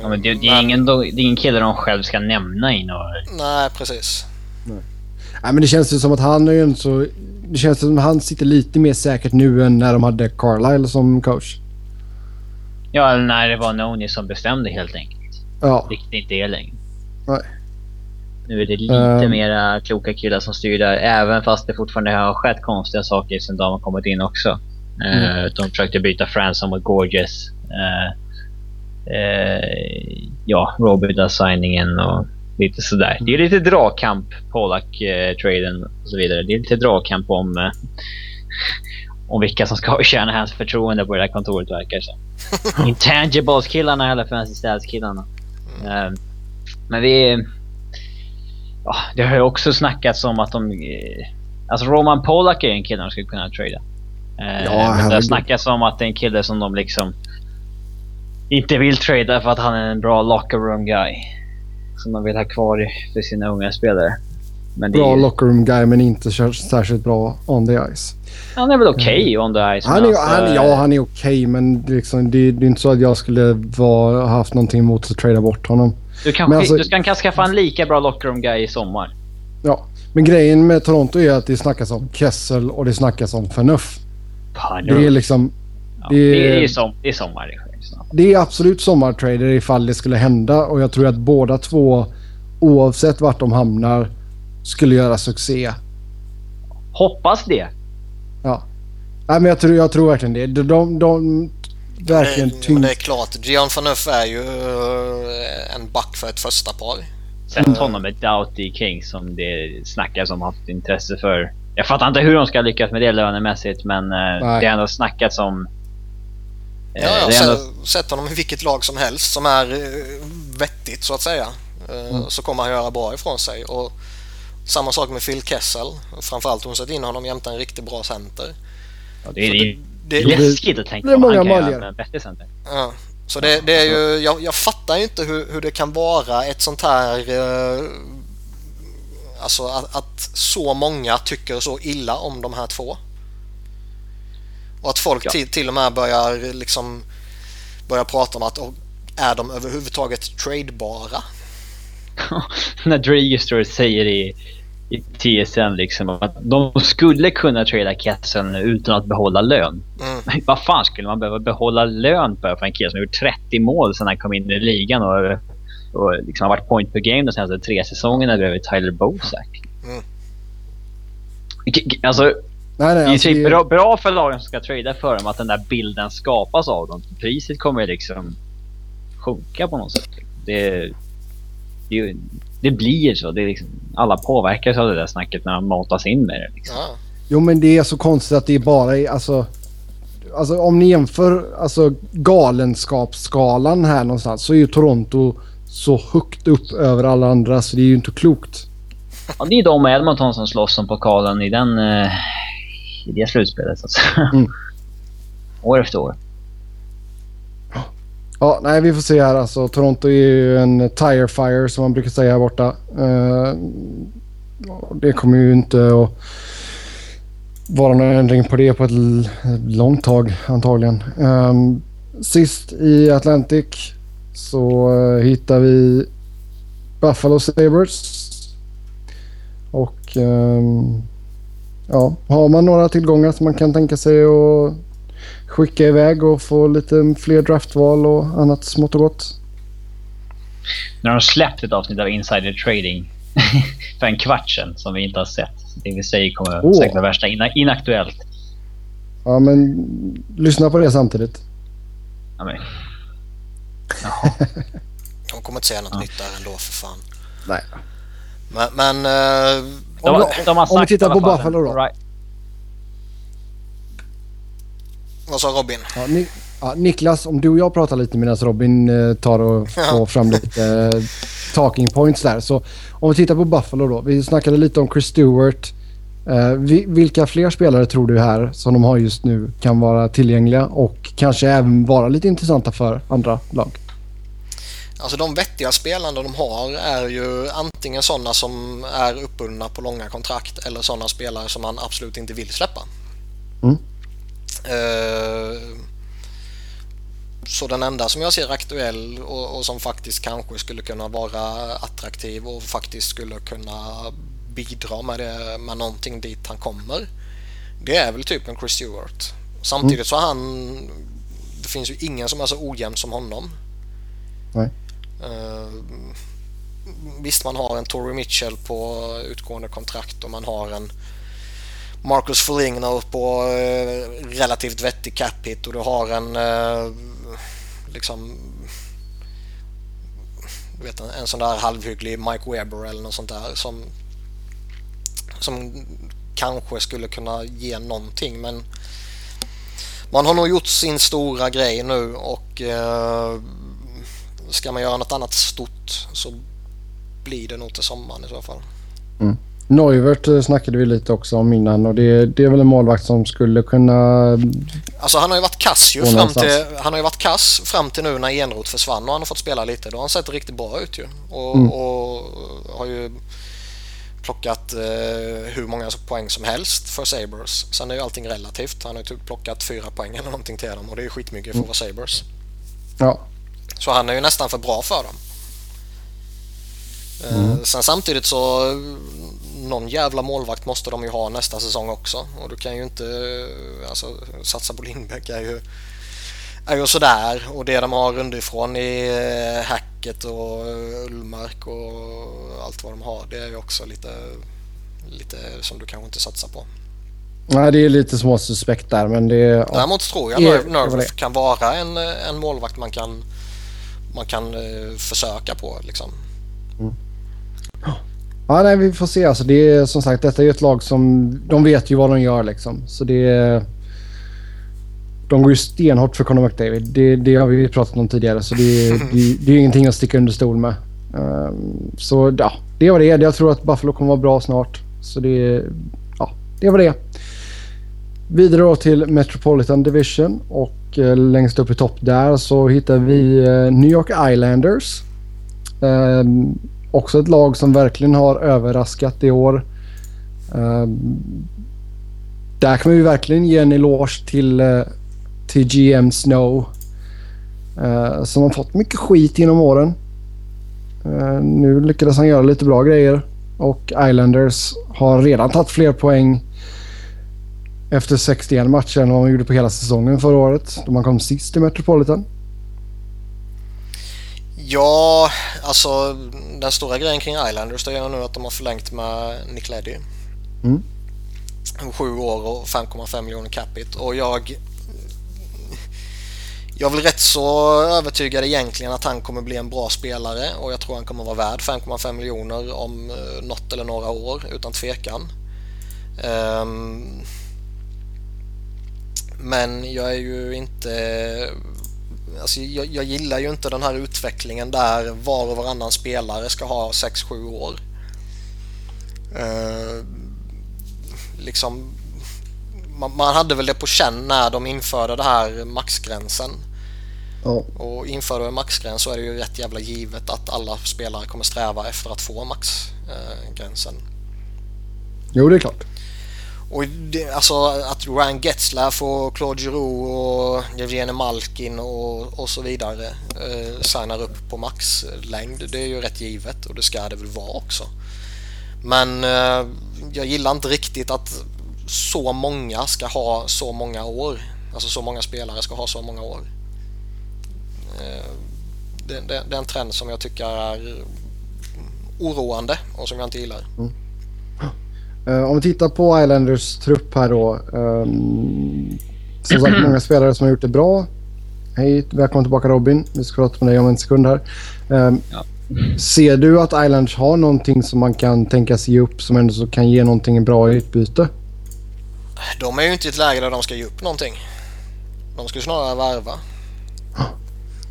Ja, men det, det, är men... ingen, det är ingen kille de själv ska nämna i några... Nej, precis. Nej. Nej, men det känns ju som att han är ju inte så... Det känns som att han sitter lite mer säkert nu än när de hade Carlisle som coach. Ja, eller när det var Noni som bestämde helt enkelt. Ja. Vilket inte är längre. Nej. Nu är det lite uh, mera kloka killar som styr där. Även fast det fortfarande har skett konstiga saker sen de har kommit in också. Mm. Uh, de försökte byta Franson mot Gorgeous. Uh, eh, ja, Robida-signingen och lite sådär. Det är lite dragkamp, Polak-traden och så vidare. Det är lite dragkamp om, eh, om vilka som ska tjäna hans förtroende på det här kontoret verkar det Intangibles-killarna eller Fancy Stats-killarna. Eh, men vi... Ja, det har ju också snackats om att de... Eh, alltså Roman Polak är en kille de skulle kunna trada. Eh, ja, men det har snackats om att det är en kille som de liksom inte vill trada för att han är en bra locker room guy. Som de vill ha kvar för sina unga spelare. Men bra är... locker room guy men inte särskilt bra on the ice. Han är väl okej okay on the ice. Han är, alltså... han, ja, han är okej okay, men liksom, det, det, är inte så att jag skulle ha haft någonting emot att trada bort honom. Du, kan, alltså, du kan kanske skaffa en lika bra locker room guy i sommar. Ja, men grejen med Toronto är att det snackas om Kessel och det snackas om Fanuff. Det är liksom... Ja, det, är, det, är som, det är sommar det är absolut sommartrader ifall det skulle hända och jag tror att båda två oavsett vart de hamnar skulle göra succé. Hoppas det. Ja. Nej, men jag tror, jag tror verkligen det. De, de, de verkligen det, men det är klart. Gian Fanuff är ju eh, en back för ett första par. Sätt honom med Doughty King som det snackas om haft intresse för. Jag fattar inte hur de ska lyckas med det lönemässigt men eh, Nej. det har ändå snackats om Ja, jag har ändå... sett honom i vilket lag som helst som är eh, vettigt så att säga. Eh, mm. Så kommer han göra bra ifrån sig. Och samma sak med Phil Kessel. Framförallt hon sätter in honom jämte en riktigt bra center. Ja, det är, det, det, läskigt att tänka på. Är han kan göra en bättre center. Ja. Så det, det är ju, jag, jag, fattar inte hur, hur det kan vara ett sånt här... Eh, alltså att, att, så många tycker så illa om de här två. Och att folk ja. till, till och med börjar liksom börjar prata om att är de överhuvudtaget tradebara? När Dregester säger i, i TSN liksom att de skulle kunna trada Kessel utan att behålla lön. Mm. Vad fan skulle man behöva behålla lön för, för en kille som har gjort 30 mål sedan han kom in i ligan och, och liksom har varit point per game de senaste tre säsongerna bredvid Tyler Bozak? Mm. Alltså, nej, nej, alltså, det är bra, bra för lagen som ska trada för dem att den där bilden skapas av dem. Priset kommer liksom sjunka på något sätt. Det, det, det blir så. Det är liksom, alla påverkas av det där snacket när de matas in med det. Liksom. Ja. Jo, men det är så konstigt att det är bara är, alltså, alltså om ni jämför alltså, galenskapsskalan här någonstans så är ju Toronto så högt upp över alla andra så det är ju inte klokt. Ja, det är de och Edmonton som slåss om pokalen i, den, eh, i det slutspelet. Alltså. Mm. år efter år. Ja, nej vi får se här alltså. Toronto är ju en tire fire som man brukar säga här borta. Uh, det kommer ju inte att vara någon ändring på det på ett långt tag antagligen. Um, sist i Atlantic så uh, hittar vi Buffalo Sabres. Och um, ja, har man några tillgångar som man kan tänka sig att skicka iväg och få lite fler draftval och annat smått och gott. Nu har de släppt ett avsnitt av Insider Trading för en kvart sedan som vi inte har sett. Det vi säger kommer oh. säkert vara värsta inaktuellt. Ja, men lyssna på det samtidigt. Ja, men... Jaha. de kommer inte säga något ja. nytt där ändå för fan. Nej. Men... men uh... de, de, om vi tittar på Buffalo då. Right. Vad sa Robin? Ja, ni, ja, Niklas, om du och jag pratar lite medan Robin eh, tar och får fram lite eh, talking points där. Så om vi tittar på Buffalo då. Vi snackade lite om Chris Stewart. Eh, vi, vilka fler spelare tror du här som de har just nu kan vara tillgängliga och kanske även vara lite intressanta för andra lag? Alltså de vettiga spelarna de har är ju antingen sådana som är uppbundna på långa kontrakt eller sådana spelare som man absolut inte vill släppa. Mm. Eh, så den enda som jag ser aktuell och, och, som faktiskt kanske skulle kunna vara attraktiv och faktiskt skulle kunna bidra med, det, med någonting dit han kommer. Det är väl typ en Chris Stewart. Samtidigt mm. så han... Det finns ju ingen som är så ojämn som honom. Nej. Uh, visst, man har en Tory Mitchell på utgående kontrakt och man har en Marcus Foligno på eh, relativt vettig cap hit och du har en eh, liksom vet, en, en sån där halvhygglig Mike Weber eller något sånt där som som kanske skulle kunna ge någonting men man har nog gjort sin stora grej nu och eh, ska man göra något annat stort så blir det nog till sommaren i så fall. Mm. Neuvert eh, snackade vi lite också om innan och det, det är väl en målvakt som skulle kunna... Alltså han har ju varit kass ju fram till, han har ju varit kass fram till nu när Enroth försvann och han har fått spela lite. Då har han sett riktigt bra ut ju. Och, mm. och har ju plockat eh, hur många poäng som helst för Sabres. Sen är ju allting relativt. Han har ju typ plockat fyra poäng eller någonting till dem och det är skitmycket för att vara Sabres. Ja. Så han är ju nästan för bra för dem. Eh, mm. Sen samtidigt så någon jävla målvakt måste de ju ha nästa säsong också och du kan ju inte alltså, satsa på Lindbäck är ju, är ju sådär och det de har underifrån i eh, Hacket och Ullmark och allt vad de har det är ju också lite, lite som du kanske inte satsar på. Nej, det är lite små suspekt där men det... Däremot tror jag att Nerv kan vara en, en målvakt man kan, man kan eh, försöka på liksom. Mm. Ja, nej, vi får se. Alltså, det är, som sagt, detta är ett lag som... De vet ju vad de gör liksom. Så det är... De går ju stenhårt för Conor McDavid. Det, det har vi pratat om tidigare. Så det, det, det är ingenting att sticka under stol med. Um, så ja, det var det. Jag tror att Buffalo kommer vara bra snart. Så det... Ja, det var det. Vidare då till Metropolitan Division och eh, längst upp i topp där så hittar vi eh, New York Islanders. Eh, också ett lag som verkligen har överraskat i år. Eh, där kan vi verkligen ge en eloge till, eh, till GM Snow. Eh, som har fått mycket skit genom åren. Ehm, nu lyckades han göra lite bra grejer och Islanders har redan tagit fler poäng efter 61 matcher än vad man gjorde på hela säsongen förra året då man kom sist i Metropolitan. Ja, alltså den stora grejen kring Islanders det är nu att de har förlängt med Nick Leddy. Mm. Sju år och 5,5 miljoner capita och jag jag är väl rätt så övertygad egentligen att han kommer bli en bra spelare och jag tror han kommer vara värd 5,5 miljoner om eh, något eller några år utan tvekan. Um, men jag är ju inte... Alltså jag, jag, gillar ju inte den här utvecklingen där var och varannan spelare ska ha 6-7 år. Uh, liksom man, man, hade väl det på känn när de införde det här maxgränsen. Oh. Och inför du en maxgräns så är det ju rätt jävla givet att alla spelare kommer sträva efter att få maxgränsen. jo, det är klart. Och det, alltså att Ryan Getzlaff och Claude Giroux och Jevgenij Malkin och, och så vidare eh, signar upp på maxlängd. Det är ju rätt givet och det ska det väl vara också. Men eh, jag gillar inte riktigt att så många ska ha så många år. Alltså så många spelare ska ha så många år. Eh, det, det, det är en trend som jag tycker är oroande och som jag inte gillar. Mm. Uh, om vi tittar på Islanders trupp här då. Um, som sagt, många spelare som har gjort det bra. Hej, välkommen tillbaka Robin. Vi ska prata med dig om en sekund här. Um, ja. Ser du att Islanders har någonting som man kan tänka sig ge upp som ändå kan ge någonting bra i utbyte? De är ju inte i ett läge där de ska ge upp någonting. De ska snarare värva.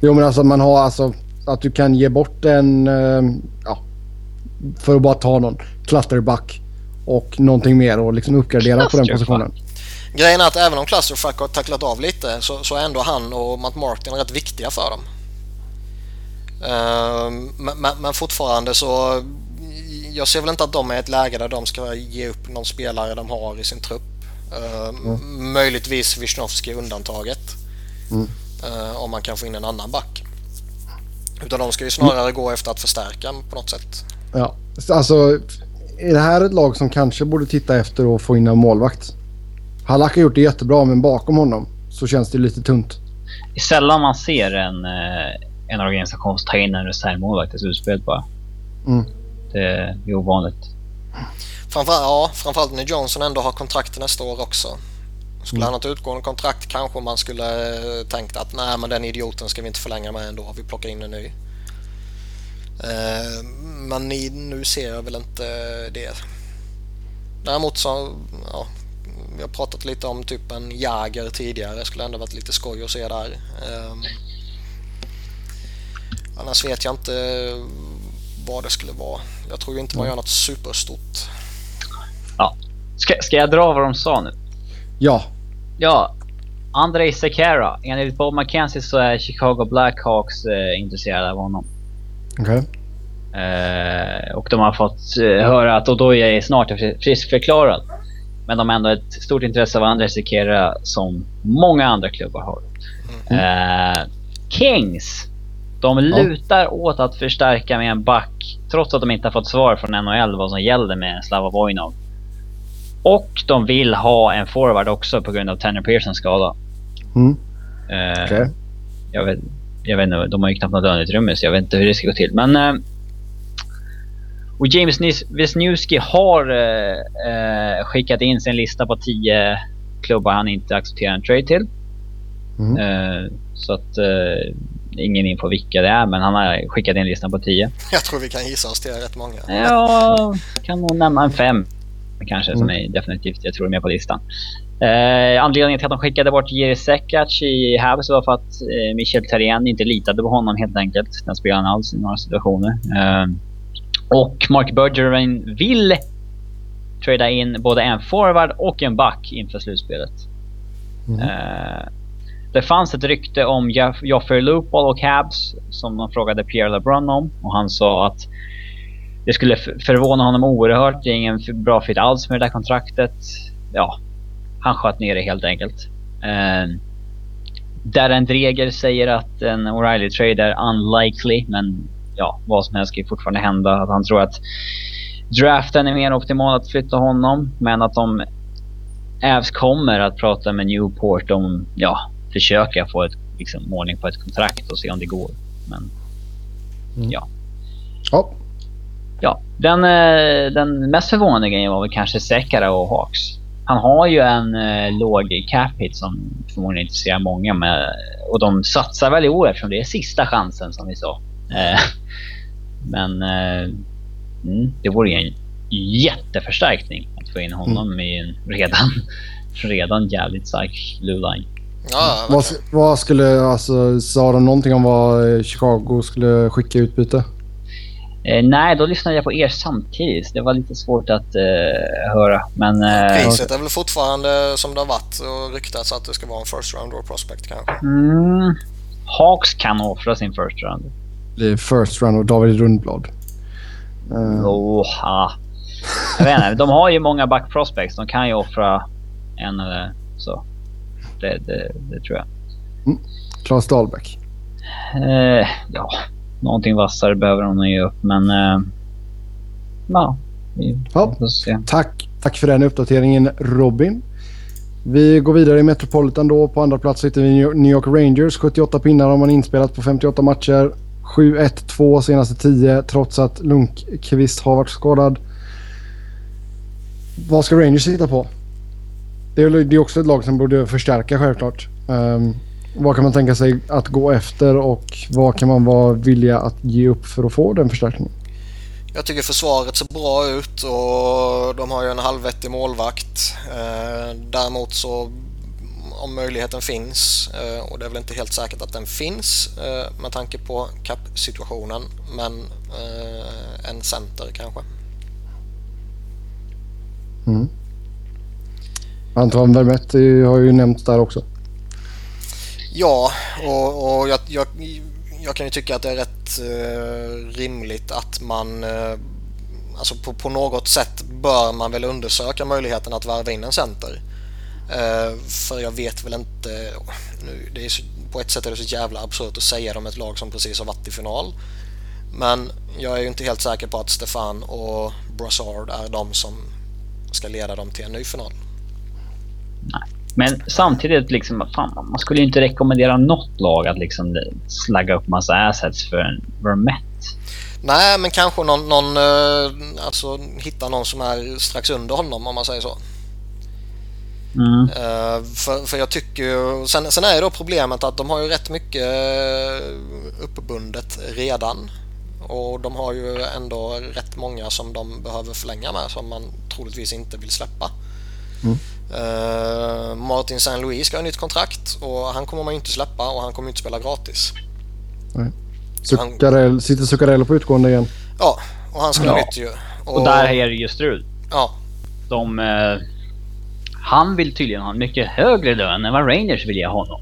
Jo men alltså man har alltså att du kan ge bort en, uh, ja, för att bara ta någon, klatterback och någonting mer och liksom uppgradera på den positionen. Grejen är att även om Clusterfuck har tacklat av lite så, så är ändå han och Matt Martin rätt viktiga för dem. Uh, men, men, fortfarande så jag ser väl inte att de är i ett läge där de ska ge upp någon spelare de har i sin trupp. Uh, mm. Möjligtvis Wisnowski undantaget. Mm. Uh, om man kan få in en annan back. Utan de ska ju snarare mm. gå efter att förstärka på något sätt. Ja, alltså är det här ett lag som kanske borde titta efter att få in en målvakt? Halak har gjort det jättebra, men bakom honom så känns det lite tunt. Det är sällan man ser en, eh, en organisation ta in en reservmålvakt i slutspelet bara. Mm. Det är ovanligt. Framför, ja, framförallt när Johnson ändå har kontrakt nästa år också. Skulle mm. han ha ett utgående kontrakt kanske man skulle eh, tänkt att nej men den idioten ska vi inte förlänga med ändå. Vi plockar in en ny. Eh, men nu ser jag väl inte det. Däremot så, ja, vi har pratat lite om typ en Jäger tidigare. Skulle ändå varit lite skoj att se där. Um, annars vet jag inte vad det skulle vara. Jag tror inte man gör något superstort. Ja. Ska, ska jag dra vad de sa nu? Ja. Ja. Andrei Sekera. Enligt Bob McKenzie så är Chicago Blackhawks eh, intresserade av honom. Okay. Eh, och de har fått eh, höra att Odoja är snart friskförklarad. Men de har ändå ett stort intresse av André Sekera som många andra klubbar har. Mm. Eh, Kings. De lutar åt att förstärka med en back trots att de inte har fått svar från NHL vad som gäller med Slava Vojnov. Och de vill ha en forward också på grund av Tanner Pearsons skada. Mm. Eh, okay. jag, vet, jag vet inte, de har ju knappt något löneutrymme så jag vet inte hur det ska gå till. Men eh, och James Wisniewski har eh, eh, skickat in sin lista på 10 klubbar han inte accepterar en trade till. Mm. Eh, så att eh, ingen info vilka det är, men han har skickat in listan på 10. Jag tror vi kan gissa oss till rätt många. Ja, kan nog nämna en fem kanske mm. som är definitivt, jag tror är med på listan. Eh, anledningen till att de skickade bort Jiri Sekac i Habs var för att eh, Michel Therrien inte litade på honom helt enkelt. Den spelaren alls i några situationer. Eh, och Mark Bergevin vill trada in både en forward och en back inför slutspelet. Mm. Uh, det fanns ett rykte om Joffrey Loophole och Habs som de frågade Pierre LeBrun om och han sa att det skulle förvåna honom oerhört. Det är ingen bra fit alls med det där kontraktet. Ja, han sköt ner det helt enkelt. Uh, Darren Dreger säger att en O'Reilly-trade är unlikely, men ja, vad som helst kan fortfarande hända. Att han tror att draften är mer optimal att flytta honom, men att de Avs kommer att prata med Newport om, ja, försöka få ett, liksom, ordning på ett kontrakt och se om det går. Men, mm. ja. Ja. Ja, den, eh, den mest förvånande grejen var väl kanske Sekara och Hawks. Han har ju en eh, låg cap hit som förmodligen intresserar många. Med, och de satsar väl i år eftersom det är sista chansen som vi sa. Eh, men eh, mm, det vore ju en jätteförstärkning att få in honom mm. i en redan, redan jävligt stark blue. Ja, vad, vad, skulle, alltså, sa de någonting om vad Chicago skulle skicka i utbyte? Eh, nej, då lyssnade jag på er samtidigt. Det var lite svårt att eh, höra. Men, eh, Priset är väl fortfarande som det har varit och ryktats att det ska vara en first round or prospect kanske? Mm, Hawks kan offra sin first round. Det är first round och David Rundblad. Uh. Oh, ah. Jag vet inte, de har ju många back prospects. De kan ju offra en eller så. Det, det, det tror jag. Mm. Claes Dahlbäck? Eh, ja, någonting vassare behöver hon ge upp, men... Eh, ja, vi ja. får se. Tack. Tack för den uppdateringen Robin. Vi går vidare i Metropolitan då. På andra plats sitter vi New York Rangers. 78 pinnar har man inspelat på 58 matcher. 7-1-2 senaste 10 trots att Lundqvist har varit skadad. Vad ska Rangers sitta på? Det är, också ett lag som borde förstärka självklart. Um, vad kan man tänka sig att gå efter och vad kan man vara villiga att ge upp för att få den förstärkningen? Jag tycker försvaret ser bra ut och de har ju en halvvettig målvakt. Eh, däremot så om möjligheten finns eh, och det är väl inte helt säkert att den finns eh, med tanke på kappsituationen men en center kanske. Mm. Anton Vermette har ju nämnts där också. Ja, och, och jag, jag, jag, kan ju tycka att det är rätt eh, rimligt att man eh, alltså på, på, något sätt bör man väl undersöka möjligheten att värva in en center. Eh, för jag vet väl inte, nu, det är så, på ett sätt är det så jävla absurt att säga det om ett lag som precis har varit i final. Men jag är ju inte helt säker på att Stefan och Brassard är de som ska leda dem till en ny final. Nej. Men samtidigt, liksom, fan, man skulle ju inte rekommendera något lag att liksom slagga upp massa assets för en Vermette. Nej, men kanske någon, någon uh, alltså hitta någon som är strax under honom om man säger så. Mm. Uh, för, för jag tycker ju, sen, sen är det då problemet att de har ju rätt mycket uh, uppbundet redan. Och de har ju ändå rätt många som de behöver förlänga med som man troligtvis inte vill släppa. Mm. Uh, Martin Saint Louis ska ha nytt kontrakt och han kommer man ju inte släppa och han kommer inte spela gratis. Nej. Zuccarello, han... Sitter Zuccarello på utgående igen? Ja, och han ska ja. ha nytt ju. Och... och där är det ju strul. Ja. De, uh, han vill tydligen ha en mycket högre lön än vad Rangers vill ge honom.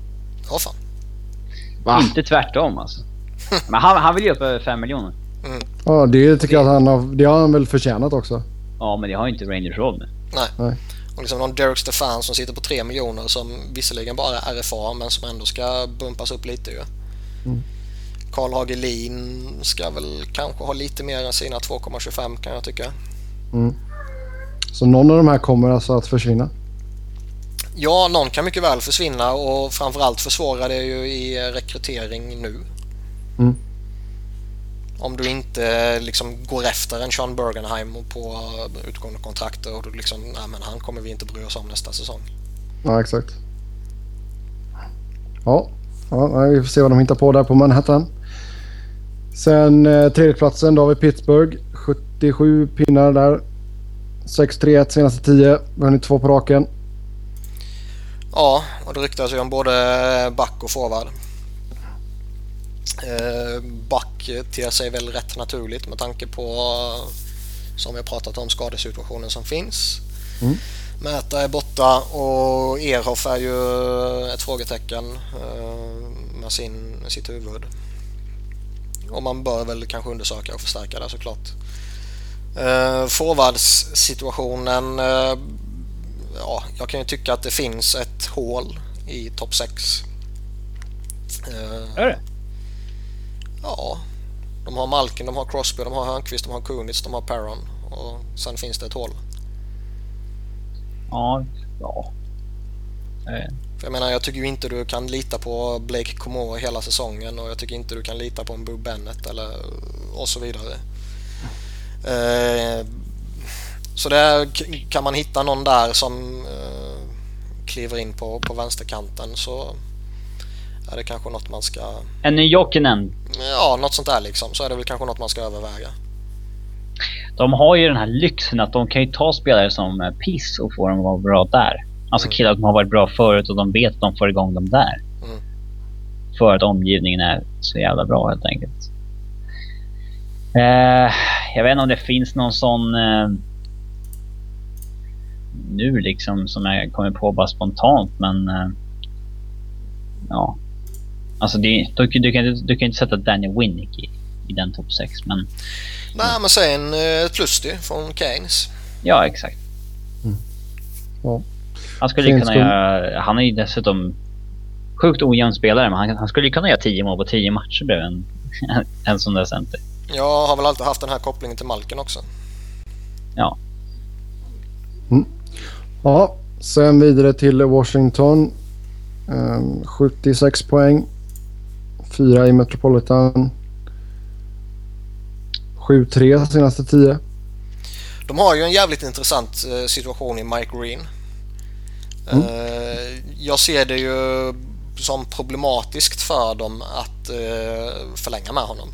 Åh fan. Va? Inte tvärtom alltså. Men han, han vill ju upp över 5 miljoner. Mm. Ja, det tycker jag att han har, det har han väl förtjänat också. Ja, men det har inte Rangers råd med. Nej. Nej. Och liksom någon Derek Stefan som sitter på 3 miljoner som visserligen bara är RFA men som ändå ska bumpas upp lite ju. Mm. Karl Hagelin ska väl kanske ha lite mer än sina 2,25 kan jag tycka. Mm. Så någon av de här kommer alltså att försvinna? Ja, någon kan mycket väl försvinna och framförallt försvårar det ju i rekrytering nu. Mm. Om du inte liksom går efter en Sean Bergenheim på utgående kontrakt och du liksom, nej men han kommer vi inte bry oss om nästa säsong. Ja, exakt. Ja, ja vi får se vad de hittar på där på Manhattan. Sen eh, tredjeplatsen, då har vi Pittsburgh. 77 pinnar där. 6-3-1 senaste 10. Vi har hunnit två på raken. Ja, och det ryktas ju om både back och forward. Eh, back ter sig väl rätt naturligt med tanke på Som vi har pratat om, skadesituationen som finns. Mm. Mäta är borta och Erhoff är ju ett frågetecken med sin, sitt huvud. Och man bör väl kanske undersöka och förstärka det såklart. Uh, Forwardssituationen. Uh, ja, jag kan ju tycka att det finns ett hål i topp 6. Uh, är det? Ja. De har Malkin, de har Crosby, de har Hörnqvist, de har Kunitz, de har Perron. Och sen finns det ett hål. Ja, ja. För jag menar, jag tycker ju inte du kan lita på Blake Comeau hela säsongen och jag tycker inte du kan lita på en Boo Bennett eller och så vidare. Eh, så där kan man hitta någon där som eh, kliver in på, på vänsterkanten så är det kanske något man ska... En ny Jokinen? Ja, något sånt där liksom. Så är det väl kanske något man ska överväga. De har ju den här lyxen att de kan ju ta spelare som eh, Piss och få dem att vara bra där. Alltså mm. killar som har varit bra förut och de vet att de får igång dem där. Mm. För att omgivningen är så jävla bra helt enkelt. Eh, jag vet inte om det finns någon sån eh, nu liksom som jag kommer på bara spontant men eh, ja. Alltså det, du, du, kan, du kan inte sätta Daniel Winnick i, i den topp 6 men... Nej men säg en eh, plus från Keynes. Ja exakt. Mm. Ja. Han skulle ju kunna göra... Han är ju dessutom sjukt ojämn spelare men han, han skulle ju kunna göra 10 mål på 10 matcher bredvid en, en sån där center. Jag har väl alltid haft den här kopplingen till Malken också. Ja. Mm. Ja, sen vidare till Washington. Um, ehm, 76 poäng. Fyra i Metropolitan. 7-3 senaste 10. De har ju en jävligt intressant eh, situation i Mike Green. Mm. Uh, jag ser det ju som problematiskt för dem att uh, förlänga med honom.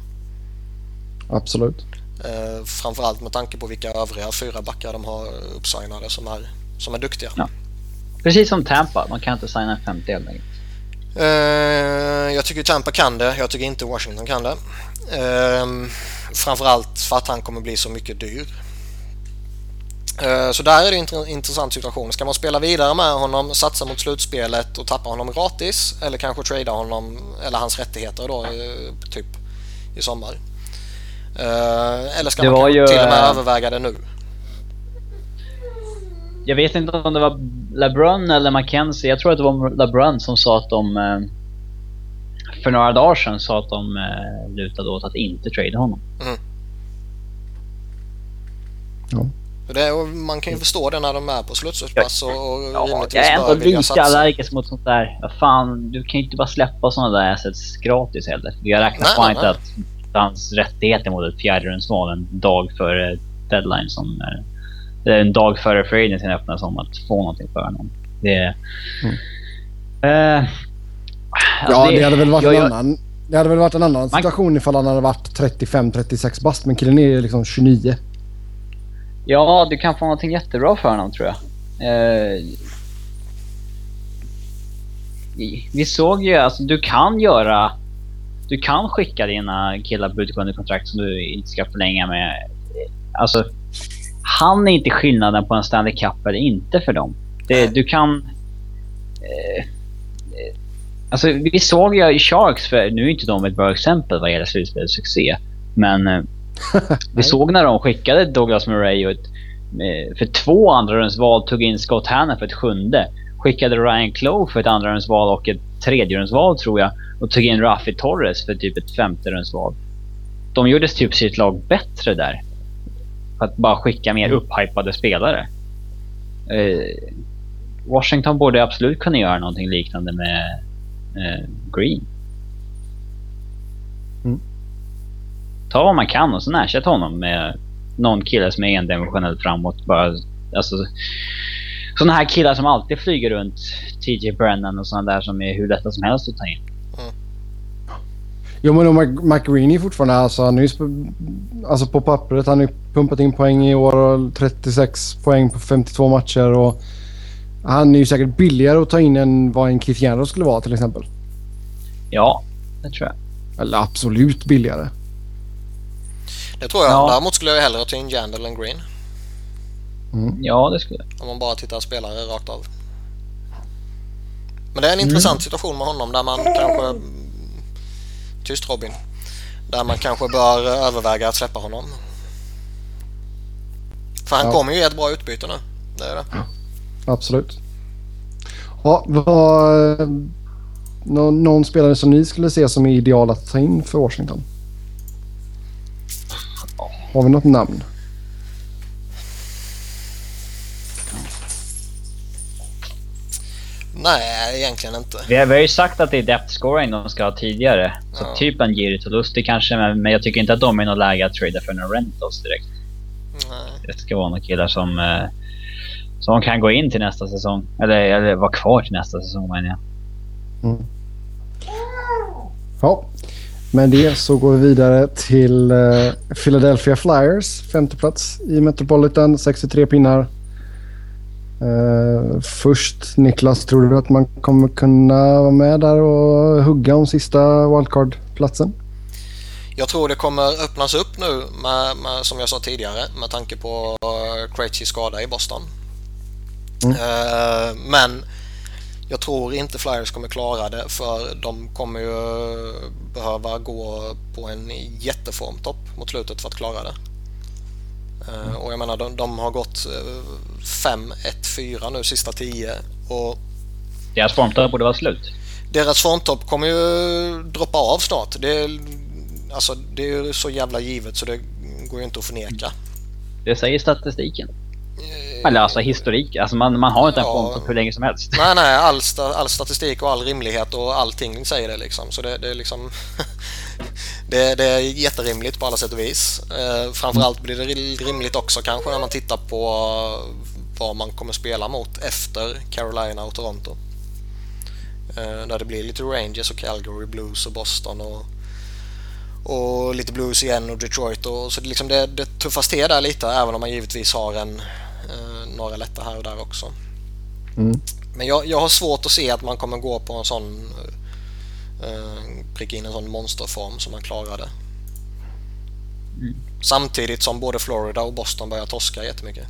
Absolut. Eh, framförallt med tanke på vilka övriga fyra backar de har uppsignade som är, som är duktiga. Ja. Precis som Tampa, man kan inte signa en 50 helt enkelt. Eh, jag tycker Tampa kan det, jag tycker inte Washington kan det. Eh, framförallt för att han kommer bli så mycket dyr. Eh, så där är det en intressant situation. Ska man spela vidare med honom, satsa mot slutspelet och tappa honom gratis eller kanske trada honom eller hans rättigheter då eh, typ i sommar? Eh, eller ska det man till och med äh, överväga det nu? Jag vet inte om det var LeBron eller McKenzie. Jag tror att det var LeBron som sa att de eh, för några dagar sedan sa att de lutade åt att inte trada honom. Mm. Ja. Det, man kan ju förstå det när de är på slutspelsplats och, och ja, Jag är ändå lite allergisk mot sånt där. Ja, fan, du kan ju inte bara släppa såna där assets gratis heller. Jag räknar på inte att hans rättigheter mot ett fjärderumsval en dag före deadline som är, en dag före free öppnas om att få någonting för honom. Det... Mm. Uh, ja, det, det, hade väl varit jag, en annan... Det hade väl varit en annan man, situation ifall han hade varit 35-36 bast, men killen är liksom 29. Ja, du kan få någonting jättebra för honom tror jag. Uh, vi såg ju, alltså du kan göra du kan skicka dina killar på utgående kontrakt som du inte ska förlänga med. Alltså, han är inte skillnaden på en Stanley Cup eller inte för dem. Det, du kan... Eh, alltså, vi såg ju i Sharks, för nu är inte de ett bra exempel vad gäller slutspelssuccé. Men eh, vi såg när de skickade Douglas Murray och ett, eh, för två andra val tog in Scott Hanna för ett sjunde. Skickade Ryan Clough för ett andra val och ett tredje val tror jag och tog in Rafi Torres för typ ett femterumsval. De gjorde typ sitt lag bättre där. För att bara skicka mer upphypade spelare. Eh, Washington borde absolut kunna göra någonting liknande med eh, Green. Mm. Ta vad man kan och sen ersätta honom med någon kille som är endimensionell framåt. Bara, alltså, sådana här killar som alltid flyger runt. TJ Brennan och sådana där som är hur lätta som helst att ta in. Jo men McGreen är fortfarande alltså, han är ju, alltså på pappret. Han har pumpat in poäng i år och 36 poäng på 52 matcher. Och han är ju säkert billigare att ta in än vad en Keith Yandel skulle vara till exempel. Ja, det tror jag. Eller absolut billigare. Det tror jag. Ja. Däremot skulle jag hellre ta in Jandal än Green. Mm. Ja, det skulle jag. Om man bara tittar spelare rakt av. Men det är en mm. intressant situation med honom där man kanske... Tyst Robin. Där man kanske bör överväga att släppa honom. För han ja. kommer ju ett bra utbyte nu. Det är det. Absolut. Ja, vad, någon, någon spelare som ni skulle se som är ideal att ta in för Washington? Har vi något namn? Nej, egentligen inte. Vi har, vi har ju sagt att det är depth scoring de ska ha tidigare. Så ja. typ en Jiri Tolusti kanske, men, men jag tycker inte att de är något läge att trada för några rentals direkt. Nej. Det ska vara några killar som, eh, som kan gå in till nästa säsong. Eller, eller vara kvar till nästa säsong menar jag. Mm. Ja, med det så går vi vidare till uh, Philadelphia Flyers. Femte plats i Metropolitan, 63 pinnar. Uh, först Niklas, tror du att man kommer kunna vara med där och hugga om sista wildcard-platsen? Jag tror det kommer öppnas upp nu med, med, som jag sa tidigare med tanke på uh, Krejcis skada i Boston. Mm. Uh, men jag tror inte Flyers kommer klara det för de kommer ju behöva gå på en jätteformtopp mot slutet för att klara det. Mm. Och jag menar de, de har gått 5-1-4 nu sista 10 och deras formtopp borde vara slut. Deras formtopp kommer ju droppa av snart. Det, alltså, det är ju så jävla givet så det går ju inte att förneka. Det säger statistiken. Eller alltså historik. Alltså man, man har inte en ja, fond hur länge som helst. Nej, nej. All, all statistik och all rimlighet och allting säger det liksom. Så det, det är liksom... det, det, är jätterimligt på alla sätt och vis. Eh, framförallt blir det rimligt också kanske när man tittar på vad man kommer spela mot efter Carolina och Toronto. Eh, där det blir lite Rangers och Calgary Blues och Boston och och lite Blues igen och Detroit. Och, så det, liksom det, det tuffas till där lite även om man givetvis har en, eh, några lätta här och där också. Mm. Men jag, jag har svårt att se att man kommer gå på en sån eh, pricka in en sån monsterform som man klarade. Mm. Samtidigt som både Florida och Boston börjar torska jättemycket.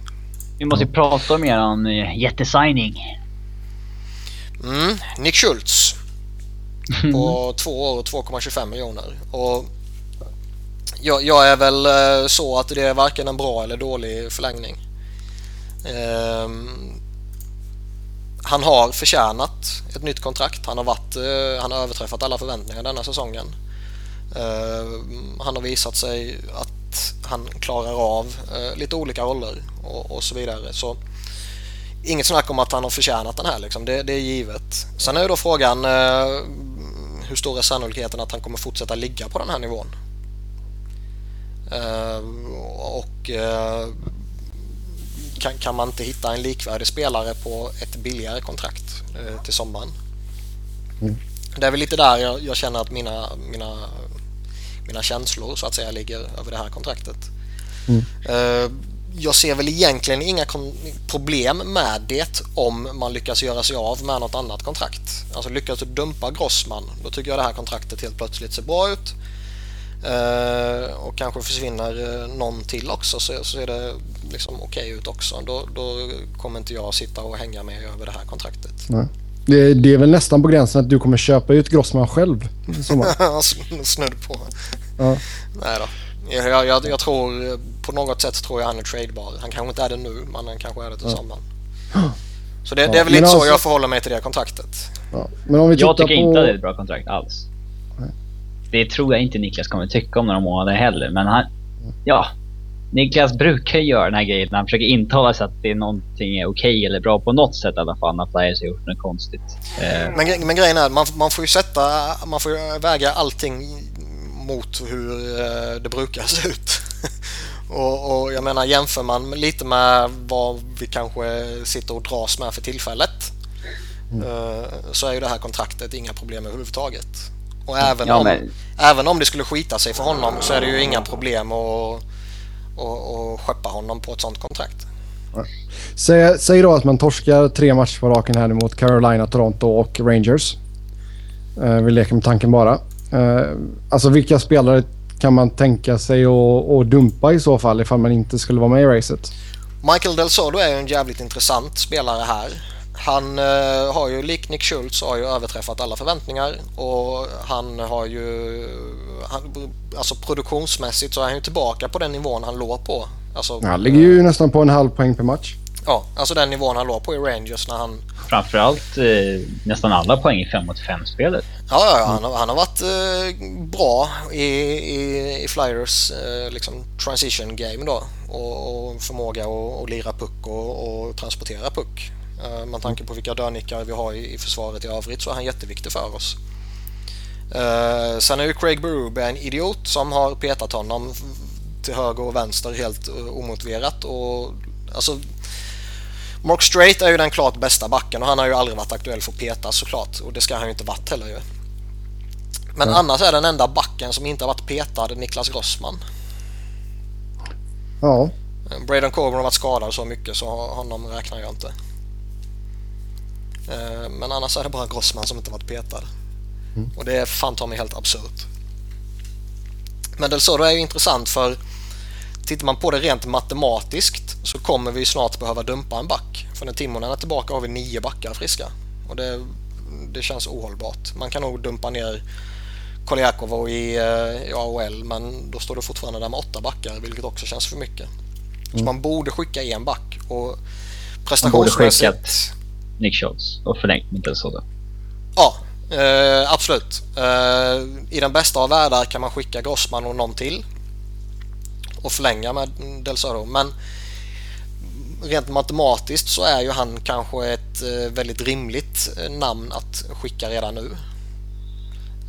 Vi måste ju prata om eran uh, jättesigning. Mm, Nick Schultz. På två år och 2,25 miljoner. Och jag, jag, är väl eh, så att det är varken en bra eller dålig förlängning. Ehm, han har förtjänat ett nytt kontrakt. Han har, varit, eh, han har överträffat alla förväntningar denna säsongen. Ehm, han har visat sig att han klarar av eh, lite olika roller och, och, så vidare. Så Inget snack om att han har förtjänat den här, liksom. det, det är givet. Sen är ju då frågan eh, hur stor är sannolikheten att han kommer fortsätta ligga på den här nivån? Ehm, och kan, kan man inte hitta en likvärdig spelare på ett billigare kontrakt eh, till sommaren. Mm. Det är väl lite där jag, jag, känner att mina, mina, mina känslor så att säga ligger över det här kontraktet. Mm. Eh, jag ser väl egentligen inga problem med det om man lyckas göra sig av med något annat kontrakt. Alltså lyckas du dumpa Grossman, då tycker jag det här kontraktet helt plötsligt ser bra ut. Uh, och kanske försvinner uh, någon till också så, så är det liksom okej okay ut också. Då, då kommer inte jag sitta och hänga med över det här kontraktet. Nej. Det, det, är väl nästan på gränsen att du kommer köpa ut Grossman själv Snudd på. Ja. Nej då. Jag, jag, jag, tror på något sätt tror jag han är tradebar. Han kanske inte är det nu men han kanske är det till ja. sommaren. Så det, ja, det är väl lite alltså, så jag förhåller mig till det kontraktet. Ja. Men om vi jag tycker på... inte att det är ett bra kontrakt alls. Det tror jag inte Niklas kommer tycka om några månader heller. Men han, ja. Niklas brukar göra den här grejen när han försöker intala sig att det är någonting är okej eller bra på något sätt i alla fall när Flyers har gjort något konstigt. Eh. Men, men grejen är man, man får ju sätta, man får väga allting mot hur eh, det brukar se ut. och, och, jag menar jämför man lite med vad vi kanske sitter och dras med för tillfället mm. Eh, så är ju det här kontraktet inga problem överhuvudtaget. Och även, ja, om, även om det skulle skita sig för honom så är det ju inga problem att och, och skeppa honom på ett sånt kontrakt. Säg, säg då att man torskar tre matcher på raken här mot Carolina, Toronto och Rangers. Uh, vi leker med tanken bara. Uh, alltså vilka spelare kan man tänka sig att dumpa i så fall ifall man inte skulle vara med i racet? Michael Del Sodo är en jävligt intressant spelare här. Han eh, har ju, lik Nick Schultz, har ju överträffat alla förväntningar och han har ju... Han, alltså produktionsmässigt så är han ju tillbaka på den nivån han låg på. Alltså, han ligger ju nästan på en halv poäng per match. Ja, alltså den nivån han låg på i Rangers när han... Framförallt eh, nästan alla poäng i 5 mot 5-spelet. Ja, ja, han, har, han har varit eh, bra i, i, i Flyers eh, liksom transition game då och, och förmåga att, att lira puck och, och transportera puck. Eh, med tanke på vilka dörrnickare vi har i, försvaret i övrigt så är han jätteviktig för oss. Eh, sen är ju Craig Berube en idiot som har petat honom till höger och vänster helt uh, omotiverat. Och, alltså, Mark Straight är ju den klart bästa backen och han har ju aldrig varit aktuell för att peta såklart och det ska han ju inte varit heller ju. Men mm. annars är den enda backen som inte har varit petad Niklas Grossman. Ja. Braden Coburn har varit skadad så mycket så honom räknar jag inte. Eh, men annars är det bara Grossman som inte varit petad. Mm. Och det är fan ta mig helt absurt. Men Del Sodo är ju intressant för tittar man på det rent matematiskt så kommer vi snart behöva dumpa en back. För när Timonen är tillbaka har vi nio backar friska. Och det, det känns ohållbart. Man kan nog dumpa ner Koljakov i, eh, i AHL men då står det fortfarande där med åtta backar vilket också känns för mycket. Mm. Så man borde skicka en back och prestationsmässigt... Nick Schultz och förlängt med Sodo. Ja, eh, absolut. Eh, I den bästa av världar kan man skicka Grossman och någon till och förlänga med Del. Men rent matematiskt så är ju han kanske ett eh, väldigt rimligt eh, namn att skicka redan nu.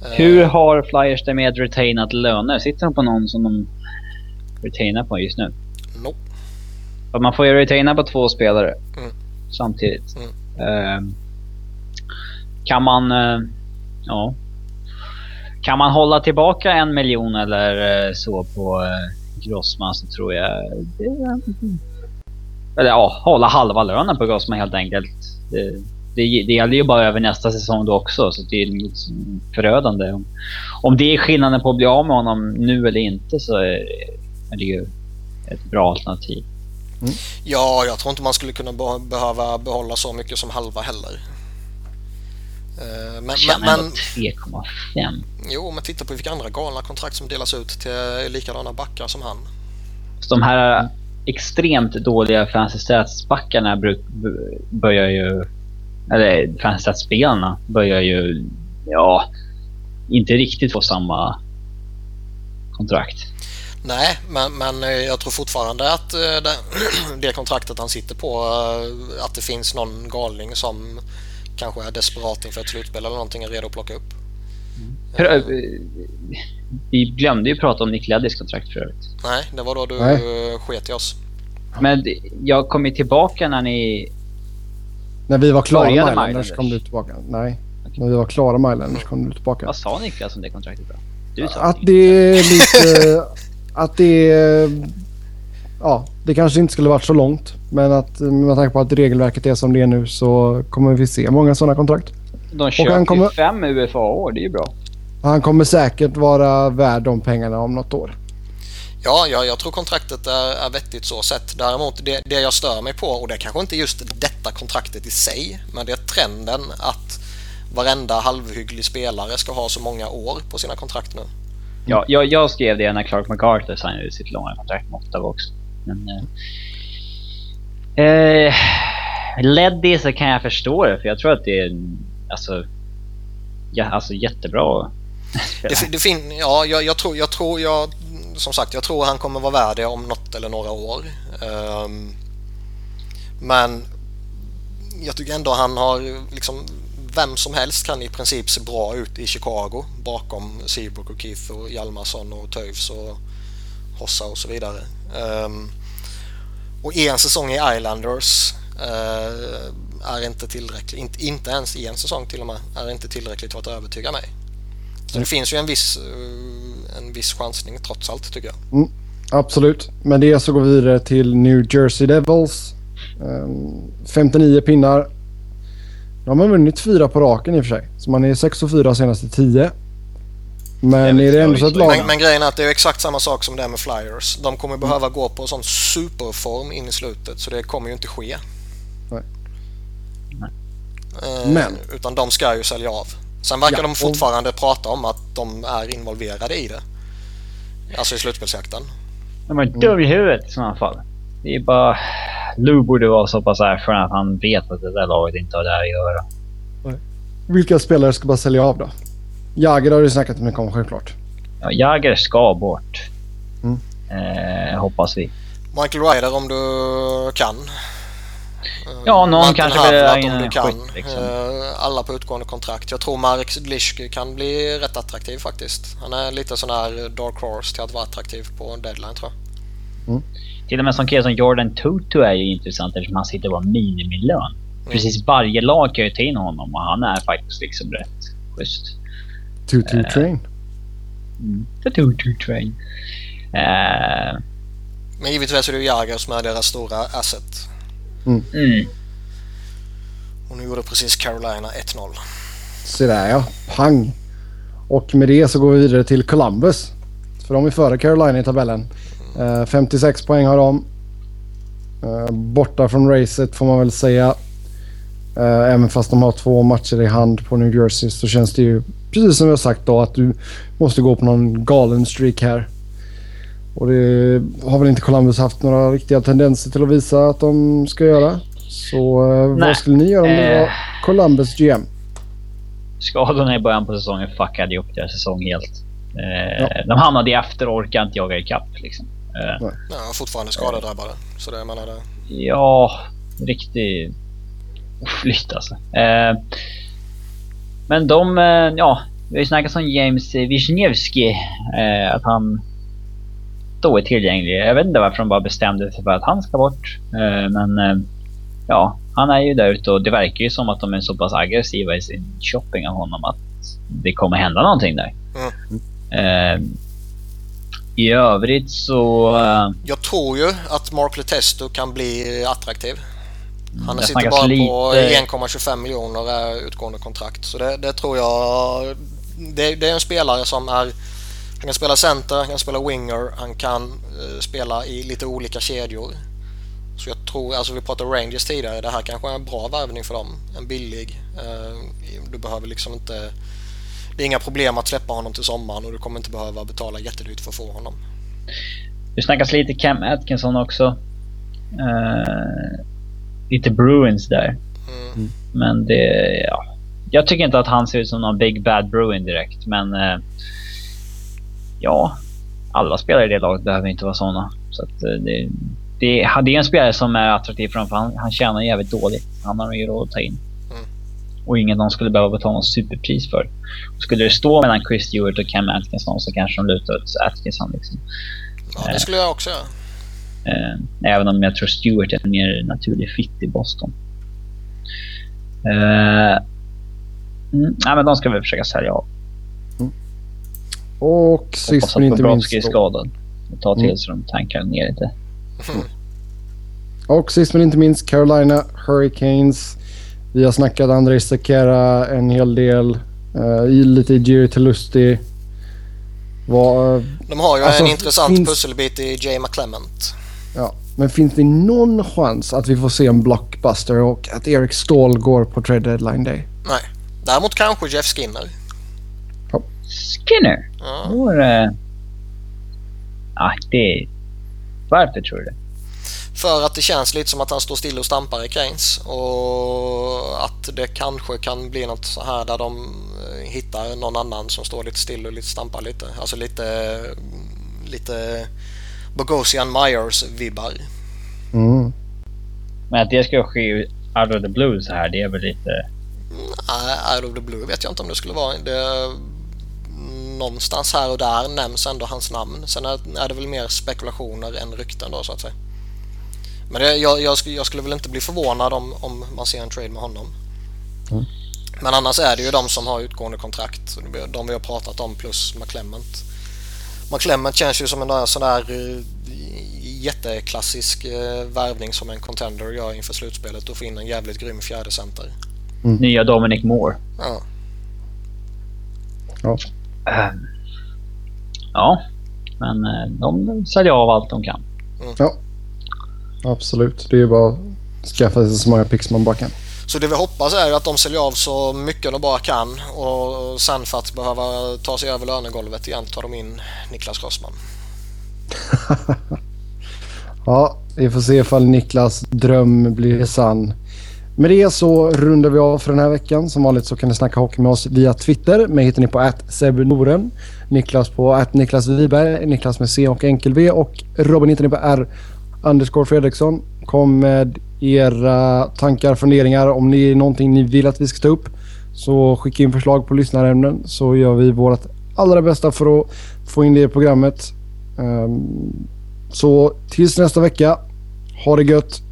Eh, Hur har Flyers det med retainat löner? Sitter de på någon som de retainar på just nu? Nope. För man får ju retaina på två spelare mm. samtidigt. Mm. Eh, kan man... Eh, ja. Kan man hålla tillbaka en miljon eller eh, så på Grossman så tror jag... Det, eller ja, hålla halva lönen på Grossman helt enkelt. Det, det, det gäller ju bara över nästa säsong då också, så det är liksom förödande. Om, om det är skillnaden på att bli av med honom nu eller inte så är, är det ju ett bra alternativ. Mm. Ja, jag tror inte man skulle kunna behöva behålla så mycket som halva heller. Uh, men, men, 3,5. Jo, men titta på vilka andra galna kontrakt som delas ut till likadana backar som han. Så de här extremt dåliga fancy stats-backarna börjar ju... Eller fancy stats-spelarna börjar ju... Ja, inte riktigt få samma kontrakt. Nej, men, men jag tror fortfarande att eh, det, det kontraktet han sitter på, eh, att det finns någon galning som kanske är desperat inför ett slutspel eller någonting är redo att plocka upp. Mm. Vi glömde ju prata om Nick Leddys kontrakt för övrigt. Nej, det var då du Nej. sket i oss. Men jag kom ju tillbaka när ni... När vi var klara med Islanders kom du tillbaka. Nej, okay. när vi var klara med Islanders kom du tillbaka. Vad sa Niklas om det kontraktet då? Du sa att det är lite... att det. Ja, det kanske inte skulle varit så långt. Men att med tanke på att regelverket är som det är nu så kommer vi se många sådana kontrakt. De köper kommer, ju fem UFA-år, det är ju bra. Han kommer säkert vara värd de pengarna om något år. Ja, ja jag tror kontraktet är, är vettigt så sett. Däremot det, det jag stör mig på, och det är kanske inte just detta kontraktet i sig, men det är trenden att varenda halvhygglig spelare ska ha så många år på sina kontrakt nu. Ja, jag, jag skrev det när Clark MacArthur signade sitt långa kontrakt med Ottawa också. Men, eh, eh, Leddy så kan jag förstå det, för jag tror att det är alltså, ja, alltså jättebra. det, det fin ja, jag, jag, tror, jag tror, jag, som sagt, jag tror han kommer vara värd det om något eller några år. Um, men jag tycker ändå han har liksom vem som helst kan i princip se bra ut i Chicago bakom Seabrook och Keith och Hjalmarsson och Toews och Hossa och så vidare. Um, och en säsong i Islanders uh, är inte tillräckligt, inte, inte ens en säsong till och med, är inte tillräckligt för att övertyga mig. Så mm. det finns ju en viss, uh, en viss chansning trots allt tycker jag. Mm, absolut, men det så går vi vidare till New Jersey Devils. Um, 59 pinnar. De har vunnit fyra på raken i och för sig. Så man är 6 och 4 senaste 10. Men är det ändå så att lag... Men, men grejen är att det är exakt samma sak som det är med Flyers. De kommer behöva gå på sån superform in i slutet så det kommer ju inte ske. Nej. Eh, Men. Utan de ska ju sälja av. Sen verkar Ja, de fortfarande prata om att de är involverade i det. Alltså i slutspelsjakten. De är dum i huvudet i sådana fall. Det är bara... Lou borde vara så pass erfaren att han vet att det där laget inte har där att göra. Vilka spelare ska bara sälja av då? Jagr har du snackat mycket om självklart. Ja, Jagger ska bort. Mm. Eh, hoppas vi. Michael Ryder om du kan. Ja, någon Martin kanske Havlat vill ha in om du en kan. skytt, liksom. Eh, Alla på utgående kontrakt. Jag tror Marek Lischke kan bli rätt attraktiv faktiskt. Han är lite sån här dark horse till att vara attraktiv på deadline tror jag. Till och med en sån kille som Jordan Tutu är ju intressant eftersom han sitter på minimilön. Precis varje lag kan ju ta in honom och han är faktiskt liksom rätt schysst. Tutu Eh. Train. Mm. Tutu train. Eh, Men givetvis är det ju Jagr som är deras stora asset. mm. Och nu gjorde precis Carolina 1-0. Så där ja. Pang. Och med det så går vi vidare till Columbus. För de är före Carolina i tabellen. Eh, 56 poäng har de. Eh, borta från racet får man väl säga. Eh, även fast de har två matcher i hand på New Jersey så känns det ju precis som jag sagt då att du måste gå på någon galen streak här. Och det har väl inte Columbus haft några riktiga tendenser till att visa att de ska göra. Så eh, Nej. vad skulle ni göra om Eh. var Columbus GM? Skadorna i början på säsongen fuckade upp deras säsong helt. Eh, Ja. De hamnade efter och orkade inte jaga ikapp. Liksom. Eh, Ja, fortfarande skadedrabbade. Så det, menar det. ja, riktig flytt alltså. Eh, men de, eh, ja, vi har ju snackat om James Wisniewski. Eh, att han då är tillgänglig. Jag vet inte varför de bara bestämde sig för att han ska bort. Eh, men eh, ja, han är ju där ute och det verkar ju som att de är så pass aggressiva i sin shopping av honom att det kommer hända någonting där. Eh, I övrigt så... Eh, Jag tror ju att Mark Letesto kan bli attraktiv. Han det sitter bara lite- på 1,25 miljoner är utgående kontrakt. Så det, det tror jag... Det, det är en spelare som är... Han kan spela center, han kan spela winger, han kan eh, spela i lite olika kedjor. Så jag tror, alltså vi pratade Rangers tidigare, det här kanske är en bra värvning för dem. En billig. Eh, du behöver liksom inte... Det är inga problem att släppa honom till sommaren och du kommer inte behöva betala jättedyrt för att få honom. Det snackas lite Cam Atkinson också. Eh, lite Bruins där. Mm. Men det, ja. Jag tycker inte att han ser ut som någon Big Bad Bruin direkt, men... Eh, ja, alla spelare i det laget behöver inte vara såna. Så att eh, det, det, det är en spelare som är attraktiv för dem, för han, han tjänar jävligt dåligt. Han har ju råd att ta in. Mm. Och ingen de skulle behöva betala något superpris för. Och skulle det stå mellan Chris Stewart och Cam Atkinson så kanske de lutar åt Atkinson. Liksom. Ja, det skulle jag också göra. Eh, även om jag tror Stewart är en mer naturlig fit i Boston. Eh, mm, nej, men de ska vi försöka sälja av. Och Hoppas sist att men inte minst... Bobrovski är skadad. Och ta till Mm. så de tankar ner lite. Och sist men inte minst Carolina Hurricanes. Vi har snackat Andrei Sekera en hel del. Uh, lite i Jiri Telusti. Vad, De har ju Alltså, en intressant finns- pusselbit i Jay McClement. ja. Men finns det någon chans att vi får se en blockbuster och att Eric Ståhl går på trade deadline day? Nej. Däremot kanske Jeff Skinner. Skinner! Ja. Då är det... Ah, det... Varför tror du det? För att det känns lite som att han står still och stampar i Keynes och att det kanske kan bli något så här där de eh, hittar någon annan som står lite still och lite stampar lite. Alltså lite, lite Bogosian Myers-vibbar. Mm. Men att det ska ske out of the blue så här, det är väl lite... Nej, Out of the Blue vet jag inte om det skulle vara. Det, någonstans här och där nämns ändå hans namn. Sen är, är det väl mer spekulationer än rykten då så att säga. Men det, jag, jag, skulle, jag skulle väl inte bli förvånad om, om man ser en trade med honom. Mm. Men annars är det ju de som har utgående kontrakt. De vi har pratat om plus McClement. McClement känns ju som en sån där eh, jätteklassisk eh, värvning som en contender gör inför slutspelet och få in en jävligt grym fjärde center. Nya Dominic Moore. Ja. Ja. Eh, Ja, men eh, de säljer av allt de kan. Mm. Ja, absolut. Det är bara att skaffa sig så många pix man bara kan. Så det vi hoppas är att de säljer av så mycket de bara kan och sen för att behöva ta sig över lönegolvet igen tar de in Niklas Grossman. ja, vi får se ifall Niklas dröm blir sann. Med det så rundar vi av för den här veckan. Som vanligt så kan ni snacka hockey med oss via Twitter. Mig hittar ni på Noren. Niklas på Niklas Wiberg. Niklas med C och enkel V. Och Robin hittar ni på R underscore Fredriksson. Kom med era tankar, funderingar. Om det är någonting ni vill att vi ska ta upp så skicka in förslag på lyssnarämnen så gör vi vårt allra bästa för att få in det i programmet. Ehm, så tills nästa vecka. Ha det gött.